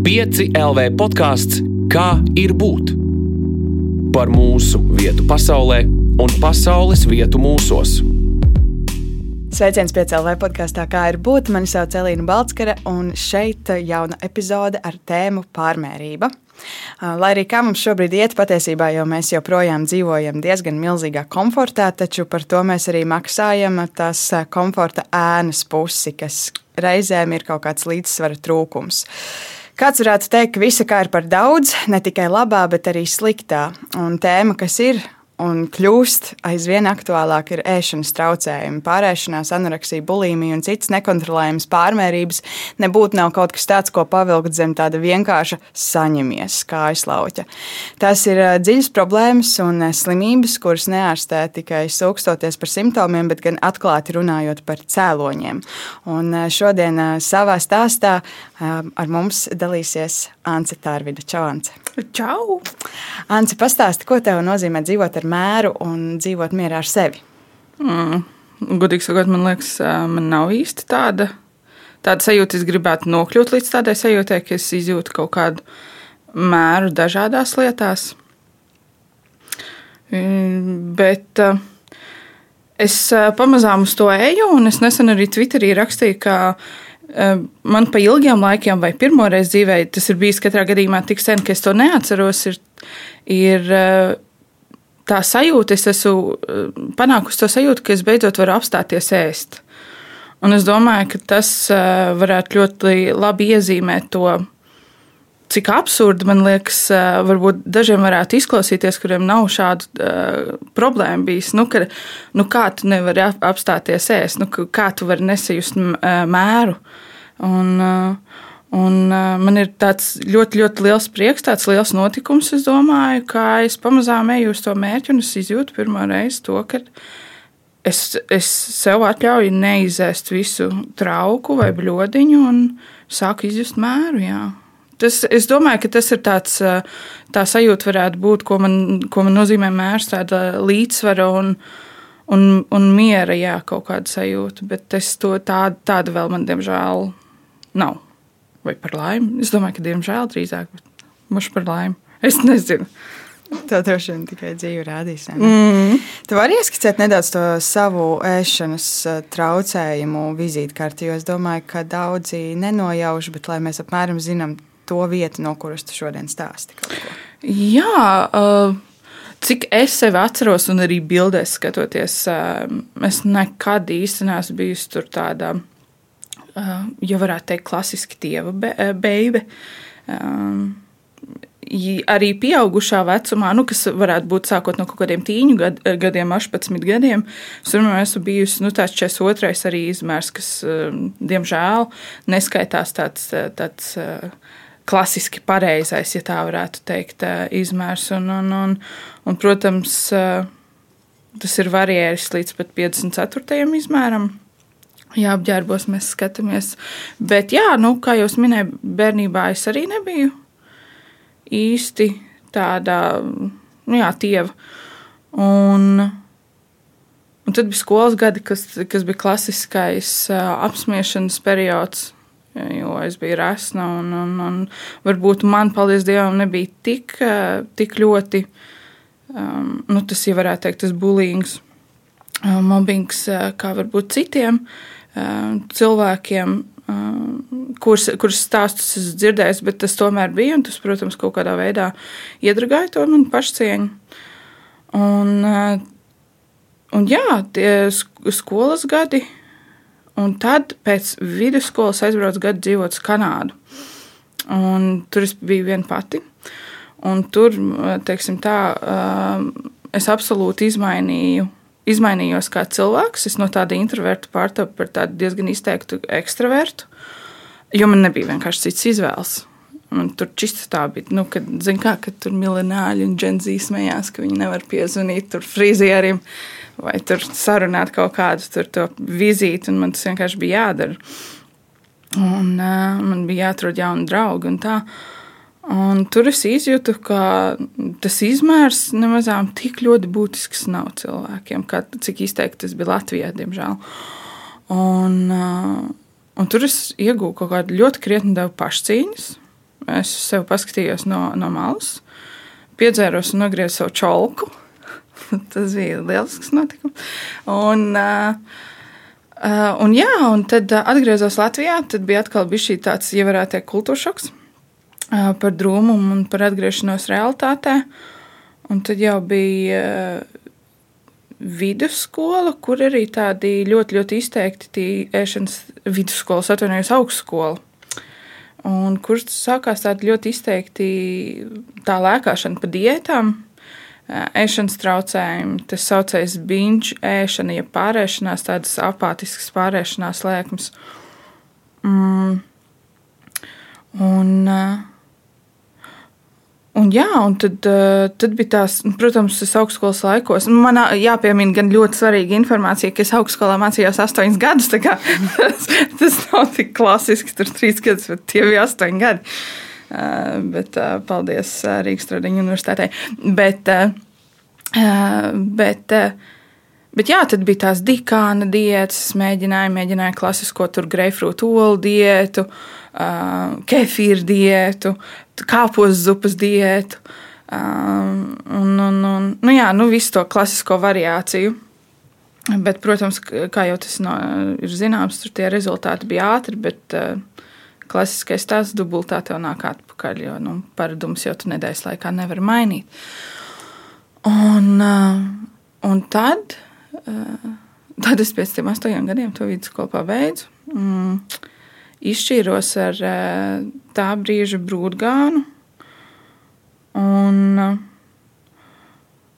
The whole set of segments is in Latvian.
5 LV podkāsts Kā ir būt? Par mūsu vietu pasaulē un pasaules vietu mūsos. Sveiciens pie CLV podkāstā, kā ir būt. Mani sauc Elīna Balskara, un šeit jauna epizode ar tēmu pārmērība. Lai arī kā mums šobrīd iet, patiesībā jau mēs joprojām dzīvojam diezgan milzīgā komfortā, taču par to mēs arī maksājam tās komforta ēnas pusi, kas reizēm ir kaut kāds līdzsvara trūkums. Kāds varētu teikt, ka visa kā ir par daudz, ne tikai labā, bet arī sliktā. Un tēma, kas ir un kļūst aizvien aktuālāk ir ēšanas traucējumi, pārēšanās, anoreksija, bulimija un citas nekontrolējamas pārmērības. Nebūtu nav kaut kas tāds, ko pavilkt zem tāda vienkārša saņemies, kā aizlauķa. Tas ir dziļas problēmas un slimības, kuras neārstē tikai sūkstoties par simptomiem, bet gan atklāti runājot par cēloņiem. Un šodien savā stāstā ar mums dalīsies Ance Tārvida. Čau, Ance! Čau! Ance, pastāsti, ko tev nozīmē dzīvot ar mēru un dzīvot mierā ar sevi? Mm. Gudīgi sakot, man liekas, man nav īsti tāda, tāda sajūta. Es gribētu nokļūt līdz tādai sajūtai, ka es izjūtu kaut kādu mēru dažādās lietās. Bet es pamazām uz to eju, un es nesen arī Twitterī rakstīju, ka man pa ilgiem laikiem, vai pirmoreiz dzīvē, tas ir bijis katrā gadījumā tik sen, ka es to neatceros, ir, ir tā sajūta, es esmu panākusi to sajūtu, ka es beidzot varu apstāties ēst. Un es domāju, ka tas varētu ļoti labi iezīmēt to, cik absurdi man liekas, varbūt dažiem varētu izklausīties, kuriem nav šādu uh, problēmu bijis. Nu, ka, nu, kā tu nevari apstāties ēst, nu, kā tu vari nesajust mēru. Un, uh, Un, uh, man ir tāds ļoti, ļoti liels prieks, tāds liels notikums. Es domāju, kā es pamazām eju uz to mērķi, un es izjūtu pirmo reizi to, ka es, es sev atļauju neizēst visu trauku vai bludiņu, un sāku izjust mēru. Jā. Tas, es domāju, ka tas ir tāds, tā sajūta, varētu būt, ko man, ko man nozīmē mērs, tāda līdzsvara un, un, un miera, jā, kaut kāda sajūta. Bet es to tādu, tādu vēl man, diemžēl, nav vai par laimi. Es domāju, ka diemžēl drīzāk, bet muš par laimi. Es nezinu. Tā droši vien tikai dzīve rādīs. Mm. Tu vari ieskicēt nedaudz to savu ēšanas traucējumu vizītkarti, jo es domāju, ka daudzi nenojauš, bet lai mēs apmēram zinām to vietu, no kuras tu šodien stāsti. Jā, uh, cik es sevi atceros, un arī bildēs skatoties, uh, es nekad īsti neesmu bijusi tur tādā ja varētu teikt, klasiski dieva beibe. Um, arī pieaugušā vecumā, nu, kas varētu būt sākot no kaut kādiem tīņu gad, gadiem, 18 gadiem, es domāju, esmu bijusi nu, tāds 42. arī izmērs, kas, diemžēl, neskaitās tāds, tāds klasiski pareizais, ja tā varētu teikt, izmērs. Un, un, un, un, protams, tas ir varieris līdz pat 54. izmēram. Jā, apģērbos mēs skatāmies. Bet, jā, nu, kā jau minēju, bērnībā es arī nebiju īsti tāda nu, jā, tieva. Un, un tad bija skolas gadi, kas, kas bija klasiskais uh, apspiešanas periods. Jo es biju resna, un, un, un varbūt man, paldies Dievam, nebija tik, uh, tik ļoti, um, nu, tas jau varētu teikt, tas bulīgs, uh, mobbings, uh, kā varbūt citiem. Uh, cilvēkiem, kurus, kurus stāstus esmu dzirdējis, bet tas tomēr bija. Tas, protams, kaut kādā veidā iedragāja to manu pašcieņu. Un, un jā, tie skolas gadi, un tad pēc vidusskolas aizbraucu gadu dzīvot uz Kanādu. Un tur es biju viena pati. Un tur, tā, es absolūti izmainīju izmainījos kā cilvēks. Es no tāda introverta pārtapu par tādu diezgan izteiktu ekstravertu, jo man nebija vienkārši cits izvēles. Man tur čista tā bija, nu, kad, kā, kad tur miljonāļi un džentlmeņi smējās, ka viņi nevar piezvanīt tur frizierim vai tur sarunāt kaut kādu tur vizīti, un man tas vienkārši bija jādara. Un uh, man bija jāatrod jauni draugi un tā. Un tur es izjūtu, ka tas izmērs nemazām tik ļoti būtisks nav cilvēkiem, kā cik izteikti tas bija Latvijā, diemžēl. Un, uh, un tur es iegūstu kaut kādu ļoti krietni devu pašcīņas. es sev paskatījos no, no malas, piedzēros un nogriezu savu čolku. Tas bija lielisks notikums. Un, un, jā, un tad atgriezos Latvijā. Tad bija atkal šī tāds, ja varētu teikt, kultūras šoks par drūmumu un par atgriešanos realitātē. Un tad jau bija vidusskola, kur arī tādi ļoti, ļoti izteikti ēšanas vidusskolas, atvainojos, augstskola. Un kur sākās tāda ļoti izteikti tā lēkāšana pa diētām, ēšanas traucējumi, tas saucējs binge ēšana, ja pārēšanās, tādas apātiskas pārēšanās lēkmes. Mm. Un, un, jā, un tad, tad bija tās, protams, tas augstskolas laikos. Man jāpiemina gan ļoti svarīga informācija, ka es augstskolā mācījos astoņus gadus. Tas, tas nav tik klasiski, tur trīs gadus, bet tie bija astoņi gadi. Uh, bet uh, paldies uh, Rīgas Tradiņu universitātei. Bet, bet, bet jā, tad bija tās dikāna diētas, mēģināju, mēģināju klasisko tur greifrūtu olu diētu, kefīru diētu, kāpos zupas diētu. Un, un, un, nu jā, nu visu to klasisko variāciju. Bet, protams, kā jau tas no, ir zināms, tur tie rezultāti bija ātri, bet uh, klasiskais tās dubultā tev nāk atpakaļ, jo nu, paradums jau tu nedēļas laikā nevar mainīt. Un, uh, un tad, uh, tad es pēc tam astoņiem gadiem to vidusskolu pabeidzu. Mm, izšķīros ar uh, tā brīža brūdgānu. Un,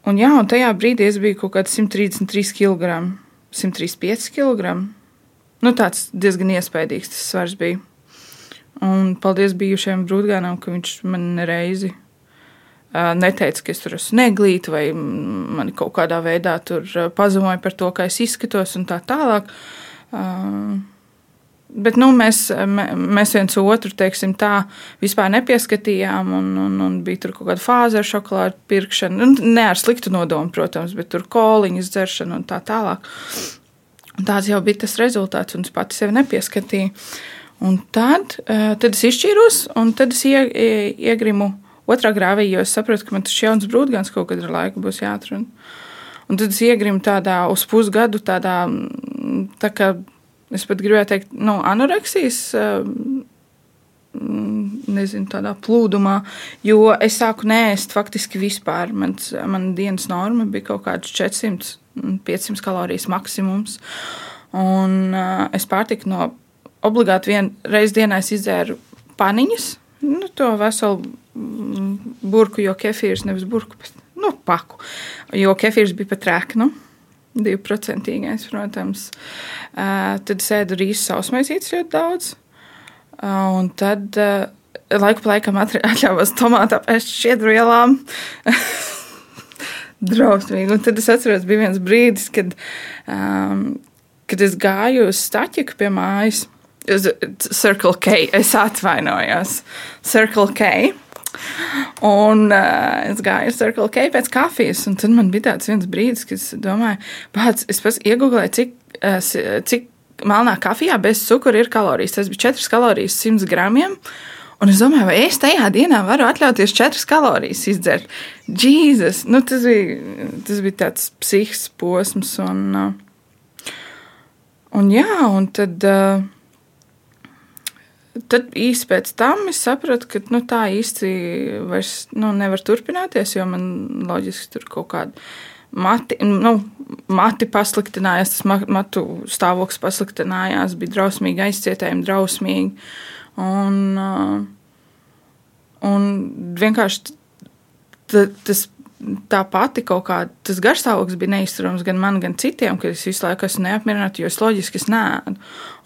un, jā, un tajā brīdī es biju kaut kāds 133 kg, 135 kg. Nu, tāds diezgan iespaidīgs tas svars bija. Un paldies bijušajam brūdgānam, ka viņš man reizi neteica, ka es tur esmu neglīta vai man kaut kādā veidā pazemoja par to, kā es izskatos un tā tālāk. Bet nu, mēs, mēs viens otru teiksim, tā vispār nepieskatījām, un, un, un bija tur kaut kāda fāze ar šokolādu pirkšanu. Ne ar sliktu nodomu, protams, bet tur koliņas dzeršanu un tā tālāk. Un tāds jau bija tas rezultāts, un es pati sevi nepieskatīju. Un tad, eh, tad es izšķīros, un tad es ie, iegrimu otrā grāvī, jo es saprotu, ka man tas jauns brūdgans kaut kad ar laiku būs jāatrunā. Un tad es iegrimu tādā uz pusgadu, tādā, mm, tā kā es pat gribēju teikt, nu, anoreksijas, eh, mm, nezinu, tādā plūdumā, jo es sāku nēst faktiski vispār. Man, man dienas norma bija kaut kāds 400, 500 kalorijas maksimums. Un uh, es pārtiku no obligāti vienreiz dienā izdzēru paniņas, nu, to veselu mm, burku, jo kefīrs nevis burku, bet nu, paku. Jo kefīrs bija pat rēknu. Divprocentīgais, protams. Uh, tad sēdu rīsu sausmaizītes ļoti daudz. Uh, un tad uh, laiku pa laikam atļāvos tomātu apēst šķiedru ielām. Drausmīgi. Un tad es atceros, bija viens brīdis, kad, um, kad es gāju uz staķiku pie mājas. Circle K. Es atvainojos. Circle K. Un uh, es gāju uz Circle K pēc kafijas, un tad man bija tāds viens brīdis, kad es domāju, pats es pats iegūlēju, cik, uh, cik melnā kafijā bez cukura ir kalorijas. Tas bija 4 kalorijas 100 gramiem. Un es domāju, vai es tajā dienā varu atļauties 4 kalorijas izdzert. Jēzus, nu, tas, bija, tas bija tāds psihisks posms. Un, uh, un jā, un tad. Uh, Tad īsi pēc tam es sapratu, ka nu, tā īsti vairs nu, nevar turpināties, jo man loģiski tur kaut kāda mati, nu, mati pasliktinājās, tas matu stāvoklis pasliktinājās, bija drausmīgi aizcietējumi, drausmīgi. Un, un vienkārši tas tā pati kaut kāda, tas garstāvoklis bija neizturams gan man, gan citiem, ka es visu laiku esmu neapmierināta, jo es loģiski es nēdu.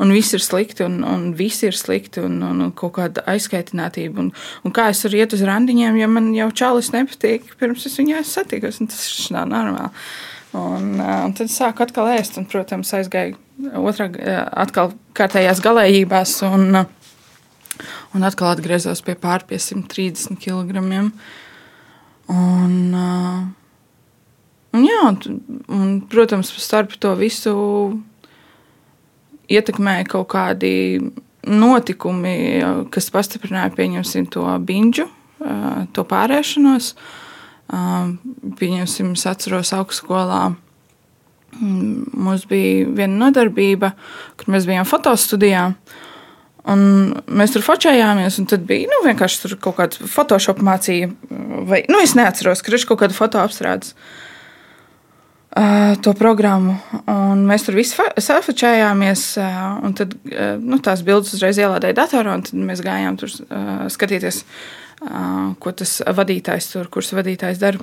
Un viss ir slikti, un, un viss ir slikti, un, un, un kaut kāda aizskaitinātība. Un, un kā es varu iet uz randiņiem, ja man jau čalis nepatīk, pirms es viņu satikos, un tas nav normāli. Un, un tad sāku atkal ēst, un, protams, aizgāju otrā, atkal kārtējās galējībās, un, un atkal atgriezos pie pār pie 130 kg. Un, un, jā, un, protams, starp to visu ietekmēja kaut kādi notikumi, kas pastiprināja pieņemsim to binģu, to pārēšanos. Pieņemsim, es atceros augstskolā. Mm, mums bija viena nodarbība, kur mēs bijām fotostudijā. Un mēs tur focējāmies, un tad bija nu, vienkārši kaut kāda Photoshop mācība, vai nu, es neatceros, ka ir kaut kāda fotoapstrādes. Uh, to programmu. Un mēs tur visi safočējāmies, uh, un tad, uh, nu, tās bildes uzreiz ielādēja datorā, un tad mēs gājām tur skatīties, ko tas vadītājs tur, kurš vadītājs dara.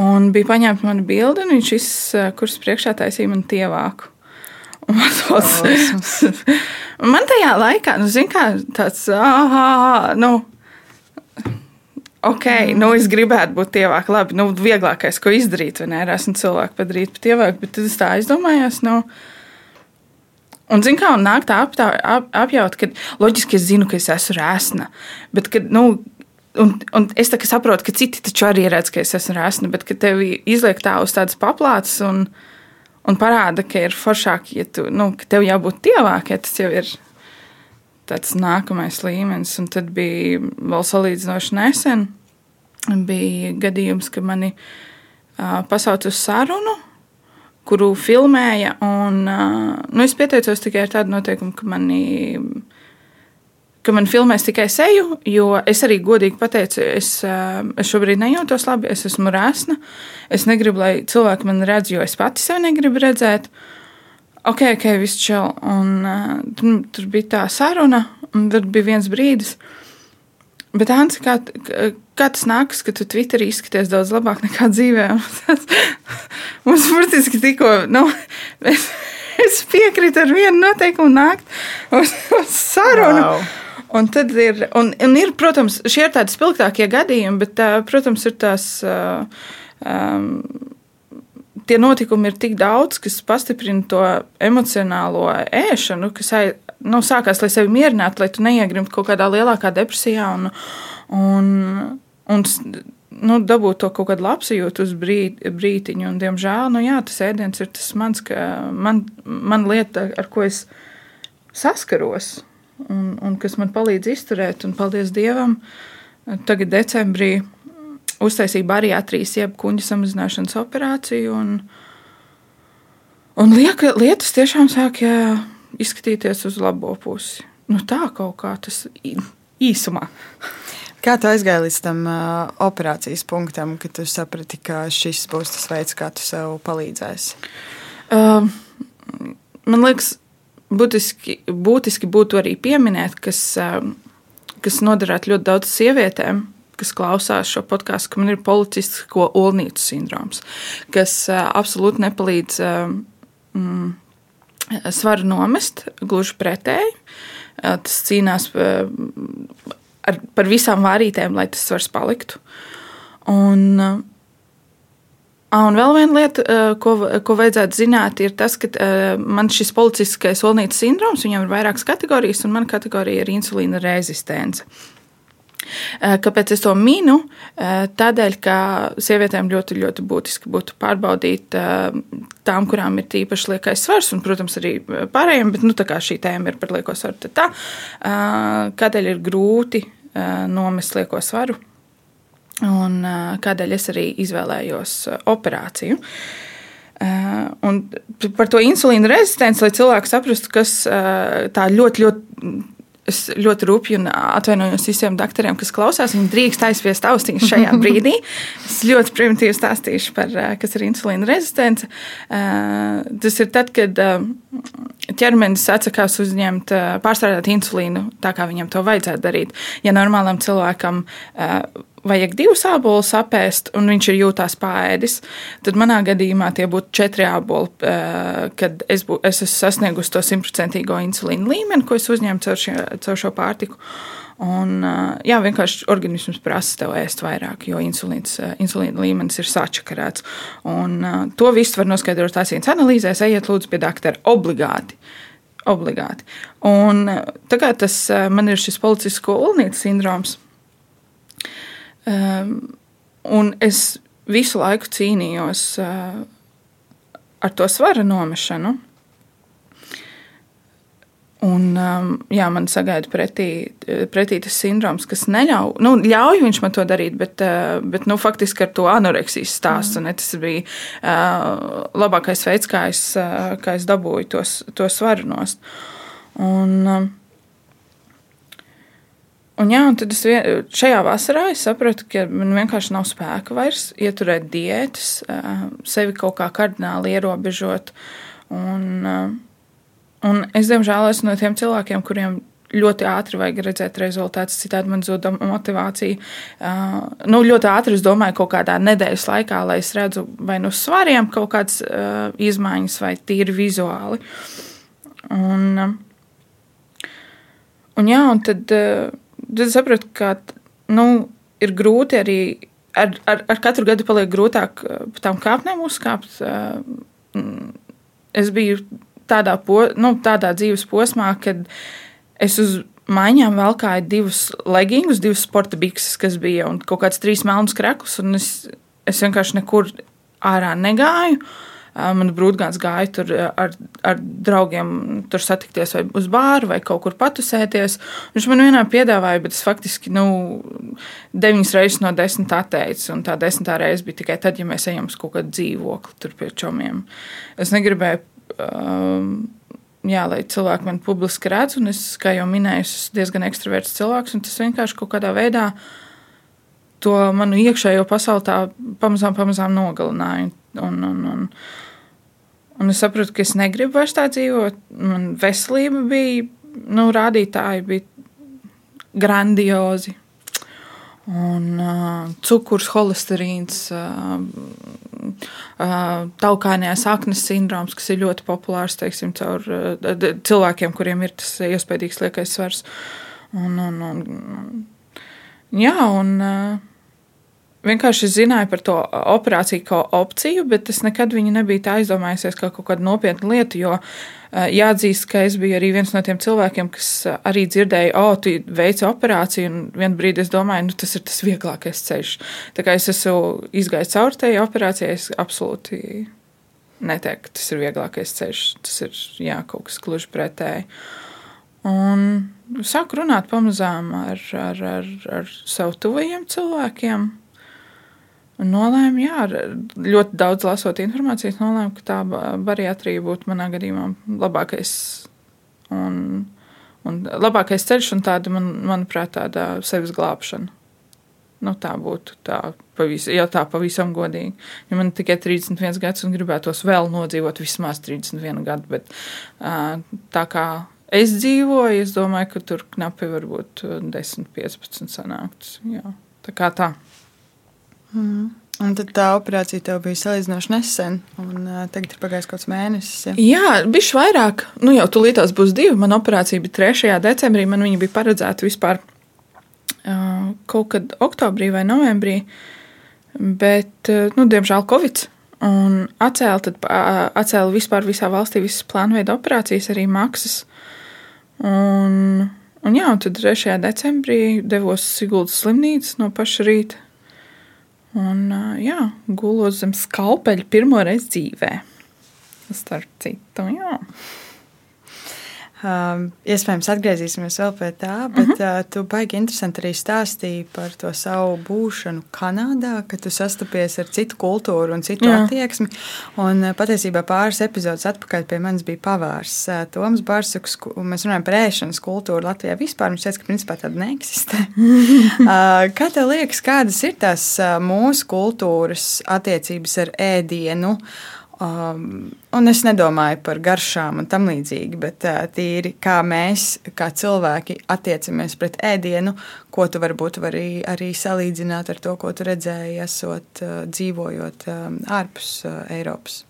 Un bija paņemta mana bilde, un viņš šis kurs priekšā taisīja man tievāku. Un man, tajā laikā, nu, zin kā, tāds, ah, nu, ok, mm. nu es gribētu būt tievāk, labi, nu, vieglākais, ko izdarīt, vai ne, ir esmu cilvēku padarīt par tievāku, bet tad es tā aizdomājos, nu, Un, zinu, kā nāk tā aptā, ap, apjaut, ka loģiski es zinu, ka es esmu rēsna. Bet, kad, nu, un, un es tā, saprotu, ka citi taču arī redz, ka es esmu rēsna, bet kad tev izliek tā uz tādas paplātes un, un parāda, ka ir foršāk, ja tu, nu, ka tev jābūt tievāk, ja tas jau ir tāds nākamais līmenis. Un tad bija vēl salīdzinoši nesen. Bija gadījums, ka mani uh, pasauca uz sarunu, kuru filmēja. Un, uh, nu, es pieteicos tikai ar tādu noteikumu, ka mani. Ka man filmēs tikai seju, jo es arī godīgi pateicu, es, es šobrīd nejūtos labi, es esmu rēsna. Es negribu, lai cilvēki mani redz, jo es pati sevi negribu redzēt. Ok, ok, viss čau. Un, tur, tur bija tā saruna, un tad bija viens brīdis. Bet, Ansi, kā, kā tas nākas, ka tu Twitterī izskaties daudz labāk nekā dzīvē? Mums burtiski tikko, nu, es, es piekrītu ar vienu noteikumu nākt uz, uz sarunu. Wow. Un tad ir, un, un ir, protams, šie ir tādi spilgtākie gadījumi, bet, protams, ir tās. Um, tie notikumi ir tik daudz, kas pastiprina to emocionālo ēšanu, kas nu, sākās, lai sevi mierinātu, lai tu neiegrimtu kaut kādā lielākā depresijā un, un, un nu, dabūt to kaut kādu labsajūtu uz brīt, brītiņu. Un, diemžēl, nu, jā, tas ēdiens ir tas mans, man, man lieta, ar ko es saskaros. Un, un kas man palīdz izturēt, un paldies Dievam, tagad decembrī uztaisīja bariatrijas, jeb kuģa samazināšanas operāciju. Un, un lieka, lietas tiešām sāk jā, izskatīties uz labo pusi. Nu, tā kaut kā tas īsumā. Kā tu aizgāji līdz tam uh, operācijas punktam, kad tu saprati, ka šis būs tas veids, kā tu sev palīdzēsi? Uh, man liekas, būtiski, būtiski būtu arī pieminēt, kas, uh, kas noderētu ļoti daudz sievietēm, kas klausās šo podkāstu, ka man ir policistisko olnīcu sindroms, kas uh, absolūti nepalīdz uh, mm, svaru nomest, gluži pretēji. Tas cīnās ar, par visām vārītēm, lai tas svars paliktu. Un, Un vēl viena lieta, ko, ko vajadzētu zināt, ir tas, ka man šis policistiskais olnītes sindroms, viņam ir vairākas kategorijas, un mana kategorija ir insulīna rezistence. Eh, kāpēc es to minu? Eh, tādēļ, ka sievietēm ļoti, ļoti būtiski būtu pārbaudīt eh, tām, kurām ir tīpaši liekais svars, un, protams, arī pārējiem, bet nu, šī tēma ir par lieko svaru. Tā, kādēļ ir grūti nomest lieko svaru? Un kādēļ es arī izvēlējos operāciju. Un par to insulīna rezistenci, lai cilvēki saprastu, kas tā ļoti, ļoti Es ļoti rūpīgi atvainojos visiem doktoriem, kas klausās. Viņi drīkst aizspiest austiņas šajā brīdī. Es ļoti primitīvi stāstīšu par kas ir insulīna rezistence. Tas ir tad, kad ķermenis atsakās uzņemt, pārstrādāt insulīnu tā, kā viņam to vajadzētu darīt. Ja normālam cilvēkam vajag divus ābolus apēst, un viņš ir jūtās pāēdis, tad manā gadījumā tie būtu četri āboli, eh, kad es, bū, es esmu sasniegusi to simtprocentīgo insulīnu līmeni, ko es uzņēmu caur, šie, caur šo pārtiku. Un, eh, jā, vienkārši organisms prasa tev ēst vairāk, jo insulīns, eh, insulīna līmenis ir sačakarēts. Un, to visu var noskaidrot asins analīzēs, ejiet lūdzu pie doktora obligāti. Obligāti. Un, tā kā tas man ir šis policisko ulnītes sindroms, un es visu laiku cīnījos uh, ar to svara nomešanu. Un, um, jā, man sagaida pretī, pretī tas sindroms, kas neļauj, nu, ļauj viņš man to darīt, bet, uh, bet nu, faktiski ar to anoreksijas stāstu. Mm. Tas bija uh, labākais veids, kā es, uh, kā es dabūju tos, to svaru nost. Un, uh, Un, jā, un tad es vien, šajā vasarā sapratu, ka man vienkārši nav spēka vairs ieturēt diētas, sevi kaut kā kardināli ierobežot. Un, un es, diemžēl, esmu no tiem cilvēkiem, kuriem ļoti ātri vajag redzēt rezultātus, citādi man zūd motivācija. Uh, nu, ļoti ātri es domāju, kaut kādā nedēļas laikā, lai es redzu vai nu svariem kaut kādas izmaiņas, vai tīri vizuāli. Un, un jā, un tad. Tad sapratu, ka nu, ir grūti arī ar, ar, ar katru gadu paliek grūtāk eh, pa tām kāpnēm uzkāpt. Eh, es biju tādā, po, nu, tādā dzīves posmā, kad es uz maiņām valkāju divus legingus, divus sporta bikses, kas bija un kaut kāds trīs melnus kreklus, un es, es vienkārši nekur ārā negāju. Uh, Man brūtgāns gāja tur ar, ar draugiem tur satikties vai uz bāru vai kaut kur patusēties. Viņš man vienā piedāvāja, bet es faktiski nu, deviņas reizes no desmit atteicu. Un tā desmitā reize bija tikai tad, ja mēs ejam uz kaut kādu dzīvokli tur pie čomiem. Es negribēju. Um, jā, lai cilvēki man publiski redz, un es, kā jau minēju, esmu diezgan ekstraverts cilvēks, un tas vienkārši kaut kādā veidā to manu iekšējo pasauli tā pamazām, pamazām nogalināja. Un, un, un, Un es sapratu, ka es negribu vairs tā dzīvot. Man veselība bija, nu, rādītāji bija grandiozi. Un uh, cukurs, holesterīns, uh, uh, taukānējās aknas sindroms, kas ir ļoti populārs teiksim, caur uh, cilvēkiem, kuriem ir tas iespējīgs liekais svars. Un, un, un, jā, un uh, vienkārši zināju par to operāciju kā opciju, bet es nekad viņu nebiju tā aizdomājusies kā kaut kādu nopietnu lietu. Jo jāatzīst, ka es biju arī viens no tiem cilvēkiem, kas arī dzirdēja, o, oh, tu veici operāciju, un vienā brīdī es domāju, nu, tas ir tas vieglākais ceļš. Tā kā es esmu izgājis cauri tajā operācijai, es absolūti neteiktu, ka tas ir vieglākais ceļš. Tas ir jā, kaut kas gluži pretēji. Un sāku runāt pamazām ar, ar, ar, ar sev tuvajiem cilvēkiem. Un nolēmu, jā, ļoti daudz lasot informācijas, nolēmu, ka tā bariatrija būtu manā gadījumā labākais, un, un labākais ceļš un tāda, man, manuprāt, tāda sevis glābšana. Nu, tā būtu tā, pavis, ja tā pavisam godīgi. Ja man tikai 31 gads un gribētos vēl nodzīvot vismaz 31 gadu, bet tā kā es dzīvoju, es domāju, ka tur knapi varbūt 10, 15 sanākts. Jā, tā kā tā. Mm. Un tad tā operācija tev bija salīdzinoši nesen, un uh, tagad ir pagājis kaut kāds mēnesis. Ja? Jā, bija vairāk. Nu, jau tūlītās būs divi. Man operācija bija 3. decembrī, man viņa bija paredzēta vispār uh, kaut kad oktobrī vai novembrī. Bet, uh, nu, diemžēl, Covid. Un atcēla, tad, uh, atcēla vispār visā valstī visas plānveida operācijas, arī maksas. Un, un jā, un tad 3. decembrī devos Siguldas slimnīcas no paša rīta Un, jā, gulos zem skalpeļa pirmo reizi dzīvē. Starp citu, jā. Um, iespējams, atgriezīsimies vēl pie tā, bet uh -huh. uh, tu baigi interesanti arī stāstīji par to savu būšanu Kanādā, ka tu sastapies ar citu kultūru un citu Jā. attieksmi. Un uh, patiesībā pāris epizodus atpakaļ pie manis bija pavārs uh, Toms Barsuks, un mēs runājam par ēšanas kultūru Latvijā vispār. Viņš teica, ka principā tāda neeksistē. uh, kā tev liekas, kādas ir tās uh, mūsu kultūras attiecības ar ēdienu? Um, un es nedomāju par garšām un tam līdzīgi, bet uh, tīri kā mēs, kā cilvēki, attiecamies pret ēdienu, ko tu varbūt vari arī salīdzināt ar to, ko tu redzēji, esot uh, dzīvojot um, ārpus uh, Eiropas.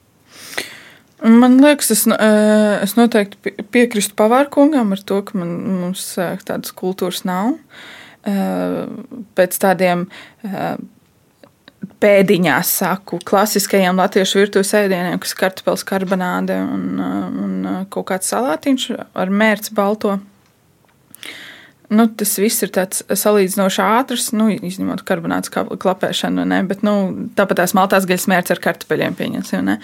Man liekas, es, uh, es noteikti piekrītu pavārkungam ar to, ka man, mums uh, tādas kultūras nav. Uh, pēc tādiem pēdiņās saku klasiskajiem latviešu virtuves ēdieniem, kas ir kartupeļs, karbonāde un, un kaut kāds salātiņš ar mērci balto. Nu, tas viss ir tāds salīdzinoši ātrs, nu, izņemot karbonāts klapēšanu, ne, bet nu, tāpat tās maltās gaļas mērķis ar kartupeļiem pieņemsim. Ne.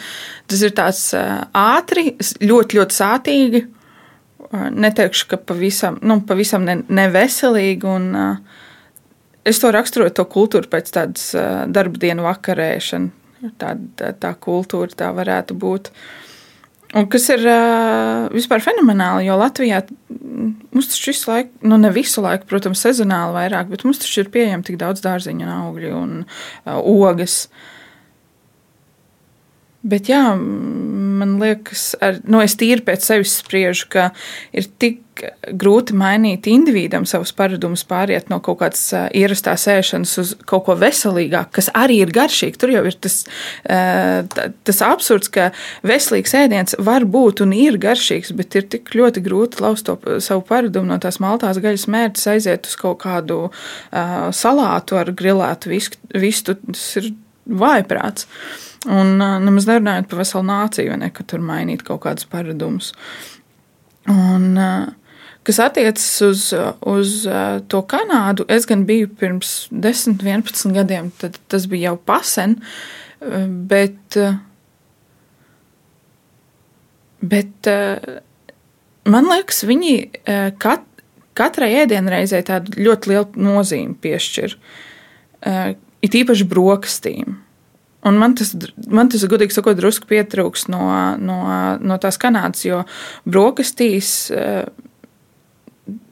Tas ir tāds ātri, ļoti, ļoti sātīgi neteikšu, ka pavisam, nu, pavisam ne, neveselīgi. Un, es to raksturoju, to kultūru pēc tādas darba dienu vakarēšanas. Tā, tā, tā kultūra tā varētu būt. Un kas ir vispār fenomenāli, jo Latvijā mums taču visu laiku, nu ne visu laiku, protams, sezonāli vairāk, bet mums taču ir pieejami tik daudz dārziņu un augļu un ogas. Uh, Bet jā, man liekas, ar, nu, es tīri pēc sevis spriežu, ka ir tik grūti mainīt individam savus paradumus, pāriet no kaut kādas ierastās ēšanas uz kaut ko veselīgāku, kas arī ir garšīgi. Tur jau ir tas, tas absurds, ka veselīgs ēdiens var būt un ir garšīgs, bet ir tik ļoti grūti laust to savu paradumu no tās maltās gaļas mērķis aiziet uz kaut kādu salātu ar grilētu vistu. Tas ir vājprāts. Un nemaz nerunājot par veselu nāciju, ne, ka tur mainīt kaut kādus paradumus. Un, kas attiecas uz, uz to Kanādu, es gan biju pirms 10, 11 gadiem, tad tas bija jau pasen, bet, bet man liekas, viņi kat, katrai ēdienreizei tādu ļoti lielu nozīmi piešķir. It īpaši brokastīm. Un man tas, man tas, godīgi sakot, drusku pietrūks no, no, no tās Kanādas, jo brokastīs eh,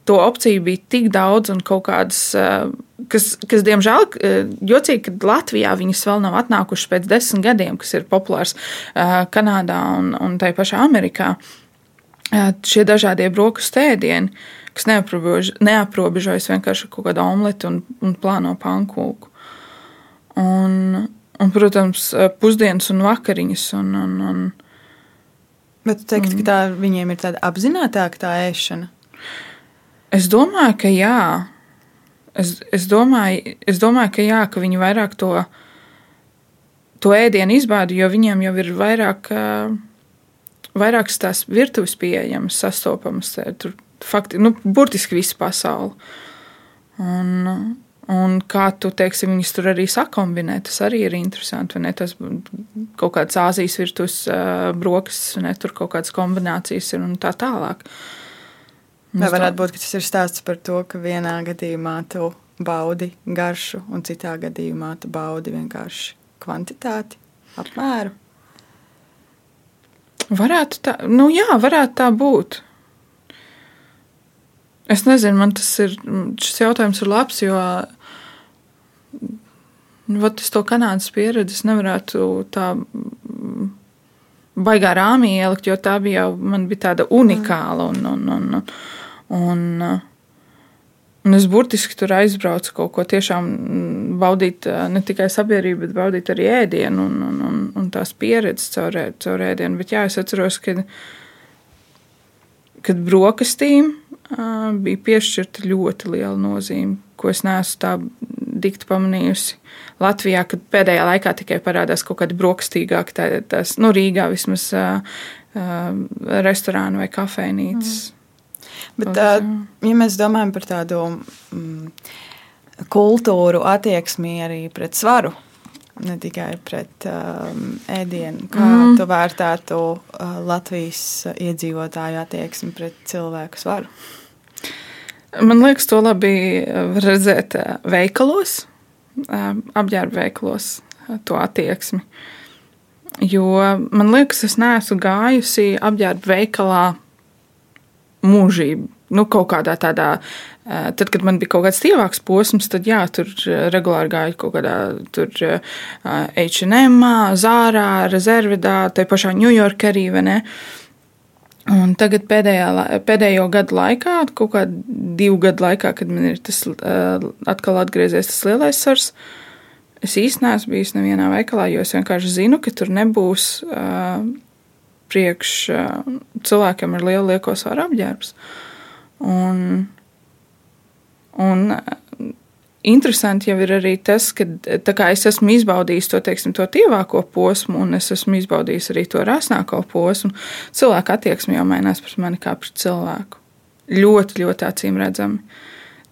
to opciju bija tik daudz un kaut kādas, eh, kas, kas diemžēl, eh, jocīgi, ka Latvijā viņas vēl nav atnākušas pēc desmit gadiem, kas ir populārs Kanādā un, un tai pašā Amerikā. Šie dažādie brokastu ēdieni, kas neaprobežojas vienkārši ar kaut kādu omletu un, un plāno pankūku. Un, Un, protams, eh, pusdienas un vakariņas. Un, un, un, Bet tu teiksi, ka tā viņiem ir tāda apzinātāka tā ēšana? Es domāju, ka jā. Es, es, domāju, es domāju, ka jā, ka viņi vairāk to, to ēdienu izbāda, jo viņiem jau ir vairāk, eh, vairākas tās virtuves pieejamas, sastopamas. Tur fakti, nu, burtiski visa pasaule. Un, Un kā tu teiksi, viņus tur arī sakombinē, tas arī ir interesanti. Ne? Tas kaut kāds Āzijas virtuves brokastis, ne tur kaut kādas kombinācijas ir un tā tālāk. Vai varētu būt, ka tas ir stāsts par to, ka vienā gadījumā tu baudi garšu, un citā gadījumā tu baudi vienkārši kvantitāti, apmēru? Varētu tā, nu jā, varētu tā būt. Es nezinu, man tas ir, šis jautājums ir labs, jo Vat es to kanādas pieredzi nevarētu tā mm, baigā rāmī ielikt, jo tā bija jau man bija tāda unikāla. Un, un, un, un, un es burtiski tur aizbraucu kaut ko tiešām baudīt ne tikai sabiedrību, bet baudīt arī ēdienu un, un, un, un tās pieredzes caur, caur ēdienu. Bet jā, es atceros, kad, kad brokastīm bija piešķirta ļoti liela nozīme, ko es neesmu tā dikti pamanījusi Latvijā, kad pēdējā laikā tikai parādās kaut kādi brokastīgāki, tā, tās, nu, Rīgā vismaz uh, uh, restorāni vai kafejnīcas. Mm. Bet, uh, ja mēs domājam par tādu mm, kultūru attieksmi arī pret svaru, ne tikai pret um, ēdienu, kā mm. tu vērtētu uh, Latvijas iedzīvotāju attieksmi pret cilvēku svaru? Man liekas, to labi var redzēt veikalos apģērba veiklos to attieksmi. Jo man liekas, es neesmu gājusi apģērba veikalā mūžību. Nu, kaut kādā tādā, tad, kad man bija kaut kāds tievāks posms, tad jā, tur regulāri gāju kaut kādā tur H&M, Zārā, Rezervidā, tai pašā Ņujorkerī, vai ne? Un tagad pēdējā, pēdējo gadu laikā, kaut kā divu gadu laikā, kad man ir tas atkal atgriezies tas lielais sars, es īstenībā neesmu bijis nevienā veikalā, jo es vienkārši zinu, ka tur nebūs priekš cilvēkiem ar lielu lieko svaru apģērbs. Un, un Interesanti jau ir arī tas, ka es esmu izbaudījis to, teiksim, to tievāko posmu, un es esmu izbaudījis arī to rasnāko posmu. Cilvēka attieksme jau mainās pret mani kā pret cilvēku. Ļoti, ļoti acīm redzami.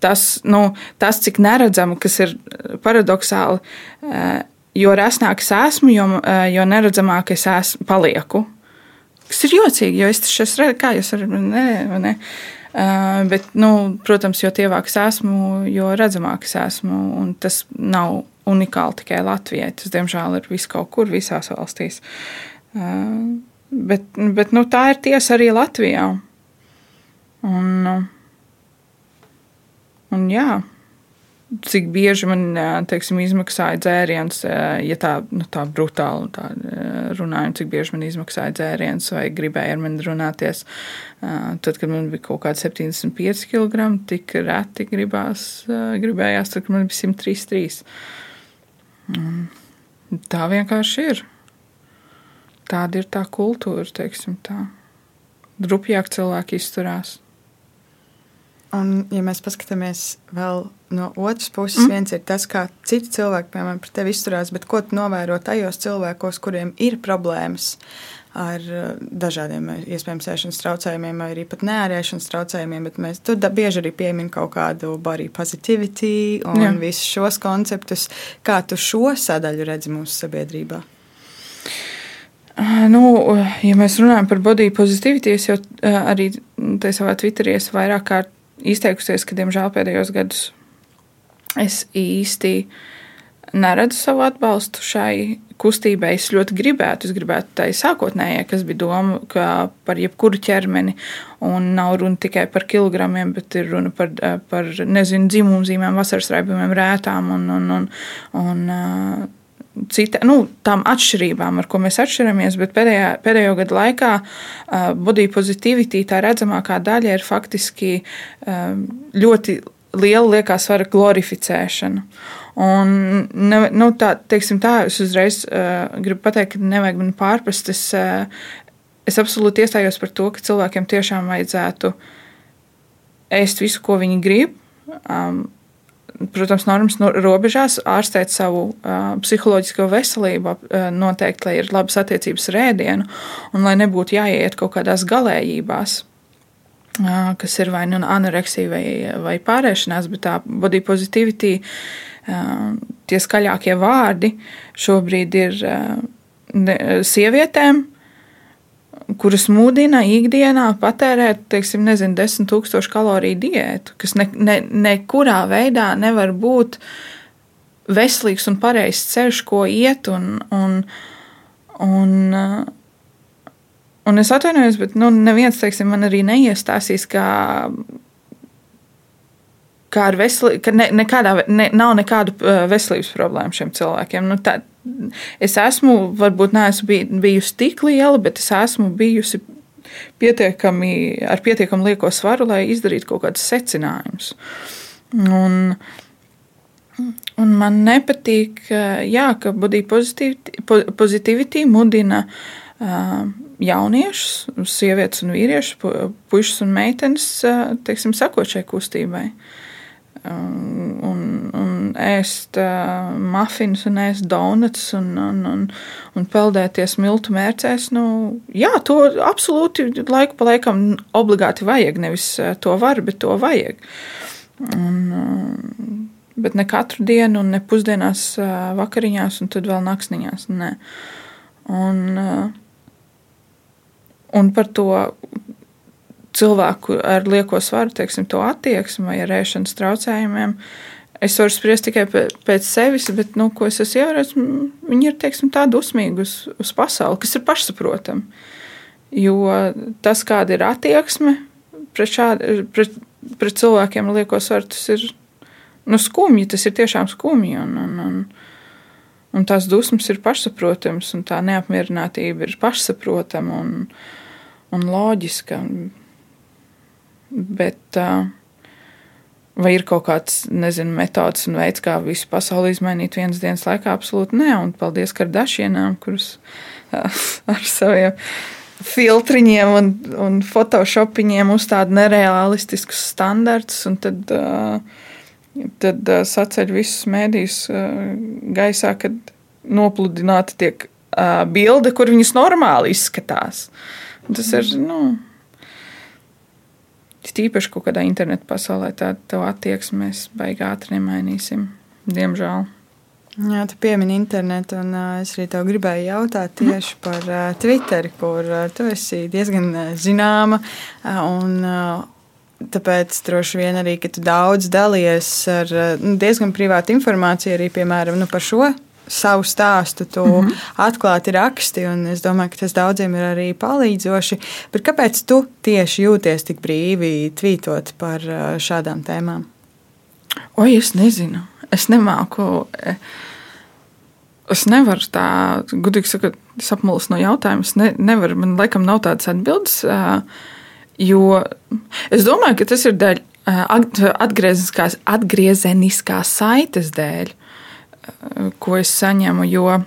Tas, nu, tas, cik neredzami, kas ir paradoxāli, eh, jo rasnāk es esmu, jo, eh, jo neredzamāk es esmu, palieku. kas ir jocīgi, jo es taču redzu, kā jūs varat, bet, nu, protams, jo tievāk es esmu, jo redzamāk es esmu. Tas nav unikāli tikai Latvijai. Tas, diemžēl, ir vis kaut kur visās valstīs. Uh, bet bet nu, tā ir tiesa arī Latvijā. Un, un jā, cik bieži man teiksim, izmaksāja dzēriens, ja tā, nu, tā brutāli tā runājam, cik bieži man izmaksāja dzēriens vai gribēja ar mani runāties. Tad, kad man bija kaut kādi 75 kg, tik reti gribās, gribējās, tad, kad man bija 133. Tā vienkārši ir. Tāda ir tā kultūra, teiksim tā. Drupjāk cilvēki izturās. Un, ja mēs paskatāmies vēl no otras puses, mm. viens ir tas, kā citi cilvēki, piemēram, pret tevi izturās, bet ko tu novēro tajos cilvēkos, kuriem ir problēmas ar uh, dažādiem, iespējams, ēšanas traucējumiem, vai arī pat neārēšanas traucējumiem, bet mēs tur bieži arī piemin kaut kādu body positivity un Jā. visus šos konceptus. Kā tu šo sadaļu redzi mūsu sabiedrībā? Nu, ja mēs runājam par body positivity, es jau arī savā Twitterī vairāk kārt izteikusies, ka, diemžēl, pēdējos gados es īsti neredzu savu atbalstu šai kustībai. Es ļoti gribētu, es gribētu tai sākotnējai, kas bija doma par jebkuru ķermeni, un nav runa tikai par kilogramiem, bet ir runa par, par nezinu, dzimumzīmēm, vasaras raibumiem, rētām un, un, un, un cita, nu, tām atšķirībām, ar ko mēs atšķiramies, bet pēdējā, pēdējo gadu laikā uh, body positivity, tā redzamākā daļa ir faktiski uh, ļoti liela liekas svara glorificēšana. Un, ne, nu, tā, teiksim, tā, es uzreiz uh, gribu pateikt, ka nevajag man pārprast. Es, uh, es absolūti iestājos par to, ka cilvēkiem tiešām vajadzētu ēst visu, ko viņi grib. Um, protams, normas robežās, ārstēt savu uh, psiholoģisko veselību, uh, noteikti, lai ir labas attiecības ar ēdienu un lai nebūtu jāiet kaut kādās galējībās. Kas ir vai nu anoreksija vai, vai pārēšanās, bet tā body positivity, tie skaļākie vārdi šobrīd ir ne, sievietēm, kuras mudina ikdienā patērēt, teiksim, nezinu, 10 tūkstošu kaloriju diētu, kas ne, ne, nekurā veidā nevar būt veselīgs un pareizs ceļš, ko iet. Un, un, un, un es atvainojos, bet nu, neviens, teiksim, man arī neiestāsīs, kā kā ar veselību, ka ne, nekādā, ne, nav nekādu veselības problēmu šiem cilvēkiem. Nu, tā, es esmu, varbūt neesmu bijusi tik liela, bet es esmu bijusi pietiekami, ar pietiekami lieko svaru, lai izdarītu kaut kādus secinājumus. Un, un man nepatīk, jā, ka body positivity, mudina jauniešus, sievietes un vīriešus, puikas un meitenes, teiksim, sakot šai kustībai. Uh, un, un ēst uh, mafinus, un ēst donuts un, un, un, un peldēties miltu mērcēs. Nu, jā, to absolūti laiku pa laikam obligāti vajag. Nevis to var, bet to vajag. Un, uh, bet ne katru dienu, ne pusdienās, uh, vakariņās, un tad vēl naktsniņās. Nē. Un, uh, un par to cilvēku ar lieko svaru, teiksim, to attieksmi vai ar ēšanas traucējumiem. Es varu spriest tikai pēc sevis, bet, nu, ko es esmu ievērojis, viņi ir teiksim, tādi uzmīgi uz, uz pasauli, kas ir pašsaprotami. Jo tas, kāda ir attieksme pret, šādi, pret, pret cilvēkiem ar lieko svaru, tas ir nu, skumji, tas ir tiešām skumji. Un, un, un, un tās dusmas ir pašsaprotamas, un tā neapmierinātība ir pašsaprotama un, un loģiska. Bet, vai ir kaut kāds, nezinu, metods un veids, kā visu pasauli izmainīt vienas dienas laikā? Absolūti nē, un paldies Kardašienām, kurus ar saviem filtriņiem un, un photoshopiņiem uzstāda nereālistiskus standartus, un tad, tad saceļ visus mēdījus gaisā, kad nopludināta tiek bilde, kur viņas normāli izskatās. Tas ir, nu, Tīpaši kaut kādā internetu pasaulē tādu attieksmi mēs baigi ātri nemainīsim. Diemžēl. Jā, tu piemini internetu, un uh, es arī tev gribēju jautāt tieši par uh, Twitter, kur uh, tu esi diezgan uh, zināma. Uh, un, uh, tāpēc droši vien arī, ka tu daudz dalies ar uh, diezgan privātu informāciju arī piemēram nu, par šo savu stāstu, tu mm -hmm. atklāti raksti. Es domāju, ka tas daudziem ir arī palīdzoši. Bet kāpēc tu tieši jūties tik brīvi tvītot par šādām tēmām? Oi, es nezinu. Es nemāku. Es nevaru tā, gudīgi sakot, sapmulis no jautājuma. Es ne, nevaru, man laikam nav tādas atbildes. Jo es domāju, ka tas ir dēļ atgriezeniskās, atgriezeniskās saites dēļ ko es saņemu. Jo,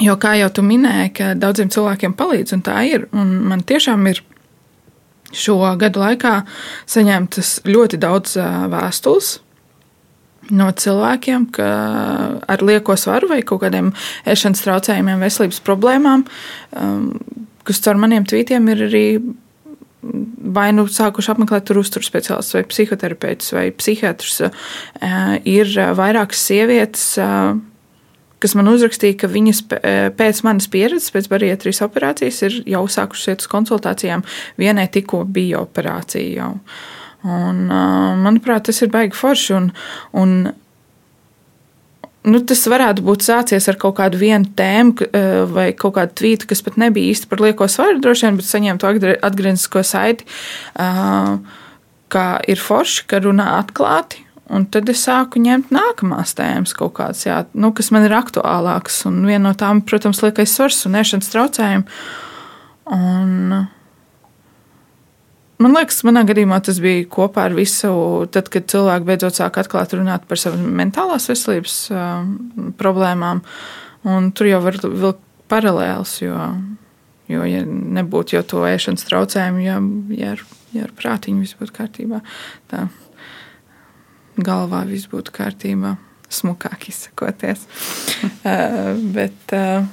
jo kā jau tu minēji, ka daudziem cilvēkiem palīdz, un tā ir. Un man tiešām ir šo gadu laikā saņemtas ļoti daudz vēstules no cilvēkiem, ar lieko svaru vai kaut kādiem ēšanas traucējumiem, veselības problēmām, kas caur maniem tvītiem ir arī vai nu sākuši apmeklēt tur uzturu speciālistus, vai psihoterapeitus, vai psihiatrus, ir vairākas sievietes, kas man uzrakstīja, ka viņas pēc manas pieredzes, pēc barietrijas operācijas, ir jau sākušas iet uz konsultācijām. Vienai tikko bija operācija jau. Un, manuprāt, tas ir baigi forši. Un, un nu, tas varētu būt sācies ar kaut kādu vienu tēmu eh, vai kaut kādu tvītu, kas pat nebija īsti par lieko svaru, droši vien, bet saņemtu atgrieznisko saiti, eh, kā ir forši, ka runā atklāti. Un tad es sāku ņemt nākamās tēmas, kaut kādas, jā, nu, kas man ir aktuālākas. Un viena no tām, protams, liekais svars un ēšanas traucējumi. Un, Man liekas, manā gadījumā tas bija kopā ar visu, tad, kad cilvēki beidzot sāk atklāt runāt par savām mentālās veselības uh, problēmām. Un tur jau var vilkt paralēlus, jo, jo ja nebūtu jau to ēšanas traucējumu, ja, ja, ar, ja ar prātiņu viss būtu kārtībā, tā galvā viss būtu kārtībā, smukāk izsakoties. uh, bet, uh,